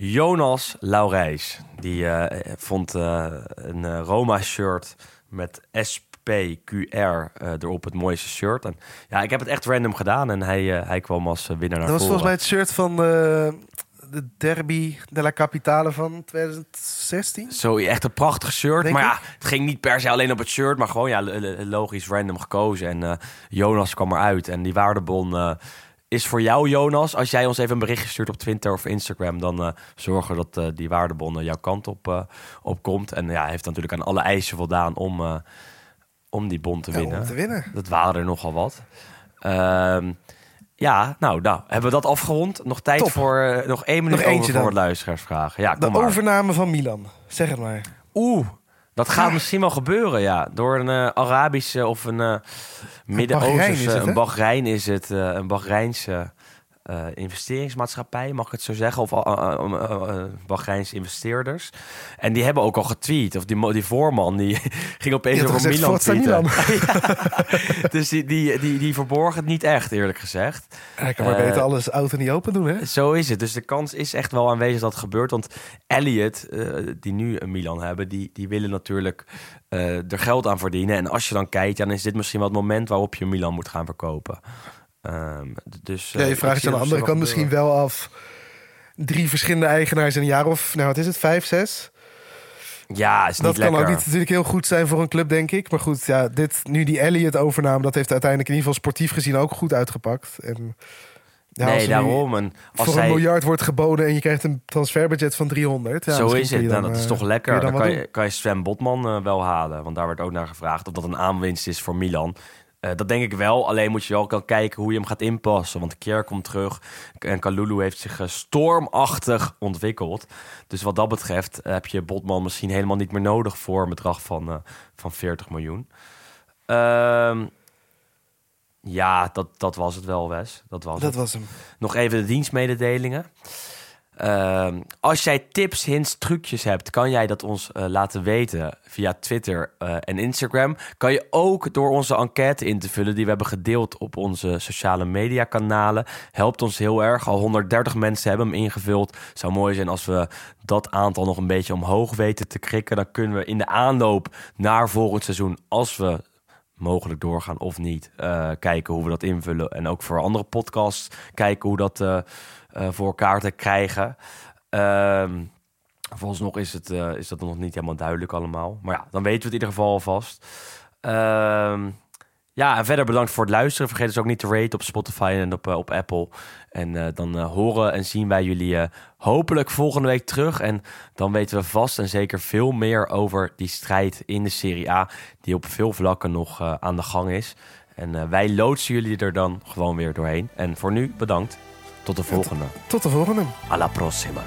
Jonas Laurijs. Die eh, vond eh, een eh, Roma-shirt met SPQR erop het mooiste shirt. En ja, ik heb het echt random gedaan en hij, hij kwam als winnaar naar Dat was voren. volgens mij het shirt van de derby della Capitale van 2016. Zo, echt een prachtig shirt. Denk maar ja, het ging niet per se alleen op het shirt, maar gewoon ja, logisch random gekozen. En Jonas kwam eruit. En die waardebon is voor jou, Jonas. Als jij ons even een berichtje stuurt op Twitter of Instagram, dan eh, zorgen we dat eh, die waardebon eh, jouw kant op, op komt. En ja, heeft natuurlijk aan alle eisen voldaan om, om die bon te Ja, winnen. om te winnen. Dat waren er nogal wat. Ehm, ja, nou, nou, hebben we dat afgerond? Nog tijd Top. voor nog één minuut Nog over voor luisteraarsvragen. Ja, De kom maar. overname van Milan. Zeg het maar. Oeh, dat gaat misschien wel gebeuren, ja. Door een eh, Arabische of een is Midden-Oosterse, een? Bahrein is het, eh, een Bahreinse eh, investeringsmaatschappij, mag ik het zo zeggen? Of uh, investeerders. En die hebben ook al getweet. Of die, die voorman, die (laughs) ging opeens over gezegd, Milan tweeten. (laughs) Ja. Dus die, die, die, die verborg het niet echt, eerlijk gezegd. Hij kan maar beter alles oud en niet open doen, hè? Zo is het. Dus de kans is echt wel aanwezig dat het gebeurt. Want Elliot, die nu een Milan hebben, die, die willen natuurlijk er geld aan verdienen. En als je dan kijkt, dan is dit misschien wel het moment waarop je Milan moet gaan verkopen. Ehm, dus, Ja, eh, je ik vraagt je aan de andere kant misschien wel af. Drie verschillende eigenaars in een jaar of, nou wat is het, vijf, zes? Ja, is niet Dat kan lekker. ook niet natuurlijk heel goed zijn voor een club, denk ik. Maar goed, ja, dit, nu die Elliot overname, dat heeft uiteindelijk in ieder geval sportief gezien ook goed uitgepakt. En, ja, nee, daarom. En als voor zij, een miljard wordt geboden en je krijgt een transferbudget van 300. Ja, zo is het. Nou, dat is eh, toch lekker. Dan dan kan je, kan je Sven Botman eh, wel halen. Want daar werd ook naar gevraagd of dat een aanwinst is voor Milan. Eh, dat denk ik wel. Alleen moet je wel kan kijken hoe je hem gaat inpassen. Want Kier komt terug. En Kalulu heeft zich eh, stormachtig ontwikkeld. Dus wat dat betreft heb je Botman misschien helemaal niet meer nodig voor een bedrag van, eh, van 40 miljoen. Ehm, ja, dat, dat was het wel, Wes. Dat was Dat het. was hem. Nog even de dienstmededelingen. Ehm, als jij tips, hints, trucjes hebt, kan jij dat ons eh, laten weten via Twitter eh, en Instagram. Kan je ook door onze enquête in te vullen die we hebben gedeeld op onze sociale media kanalen. Helpt ons heel erg. Al 130 mensen hebben hem ingevuld. Zou mooi zijn als we dat aantal nog een beetje omhoog weten te krikken. Dan kunnen we in de aanloop naar volgend seizoen, als we mogelijk doorgaan of niet. eh, kijken hoe we dat invullen. En ook voor andere podcasts kijken hoe dat voor elkaar te krijgen. Ehm Volgens is, het, eh, is dat nog niet helemaal duidelijk allemaal. Maar ja, dan weten we het in ieder geval alvast. Ehm ja, en verder bedankt voor het luisteren. Vergeet dus ook niet te raten op Spotify en op, eh, op Apple. En eh, dan eh, horen en zien wij jullie eh, hopelijk volgende week terug. En dan weten we vast en zeker veel meer over die strijd in de Serie A... die op veel vlakken nog eh, aan de gang is. En eh, wij loodsen jullie er dan gewoon weer doorheen. En voor nu bedankt. Tot de volgende. Tot de volgende. Alla prossima.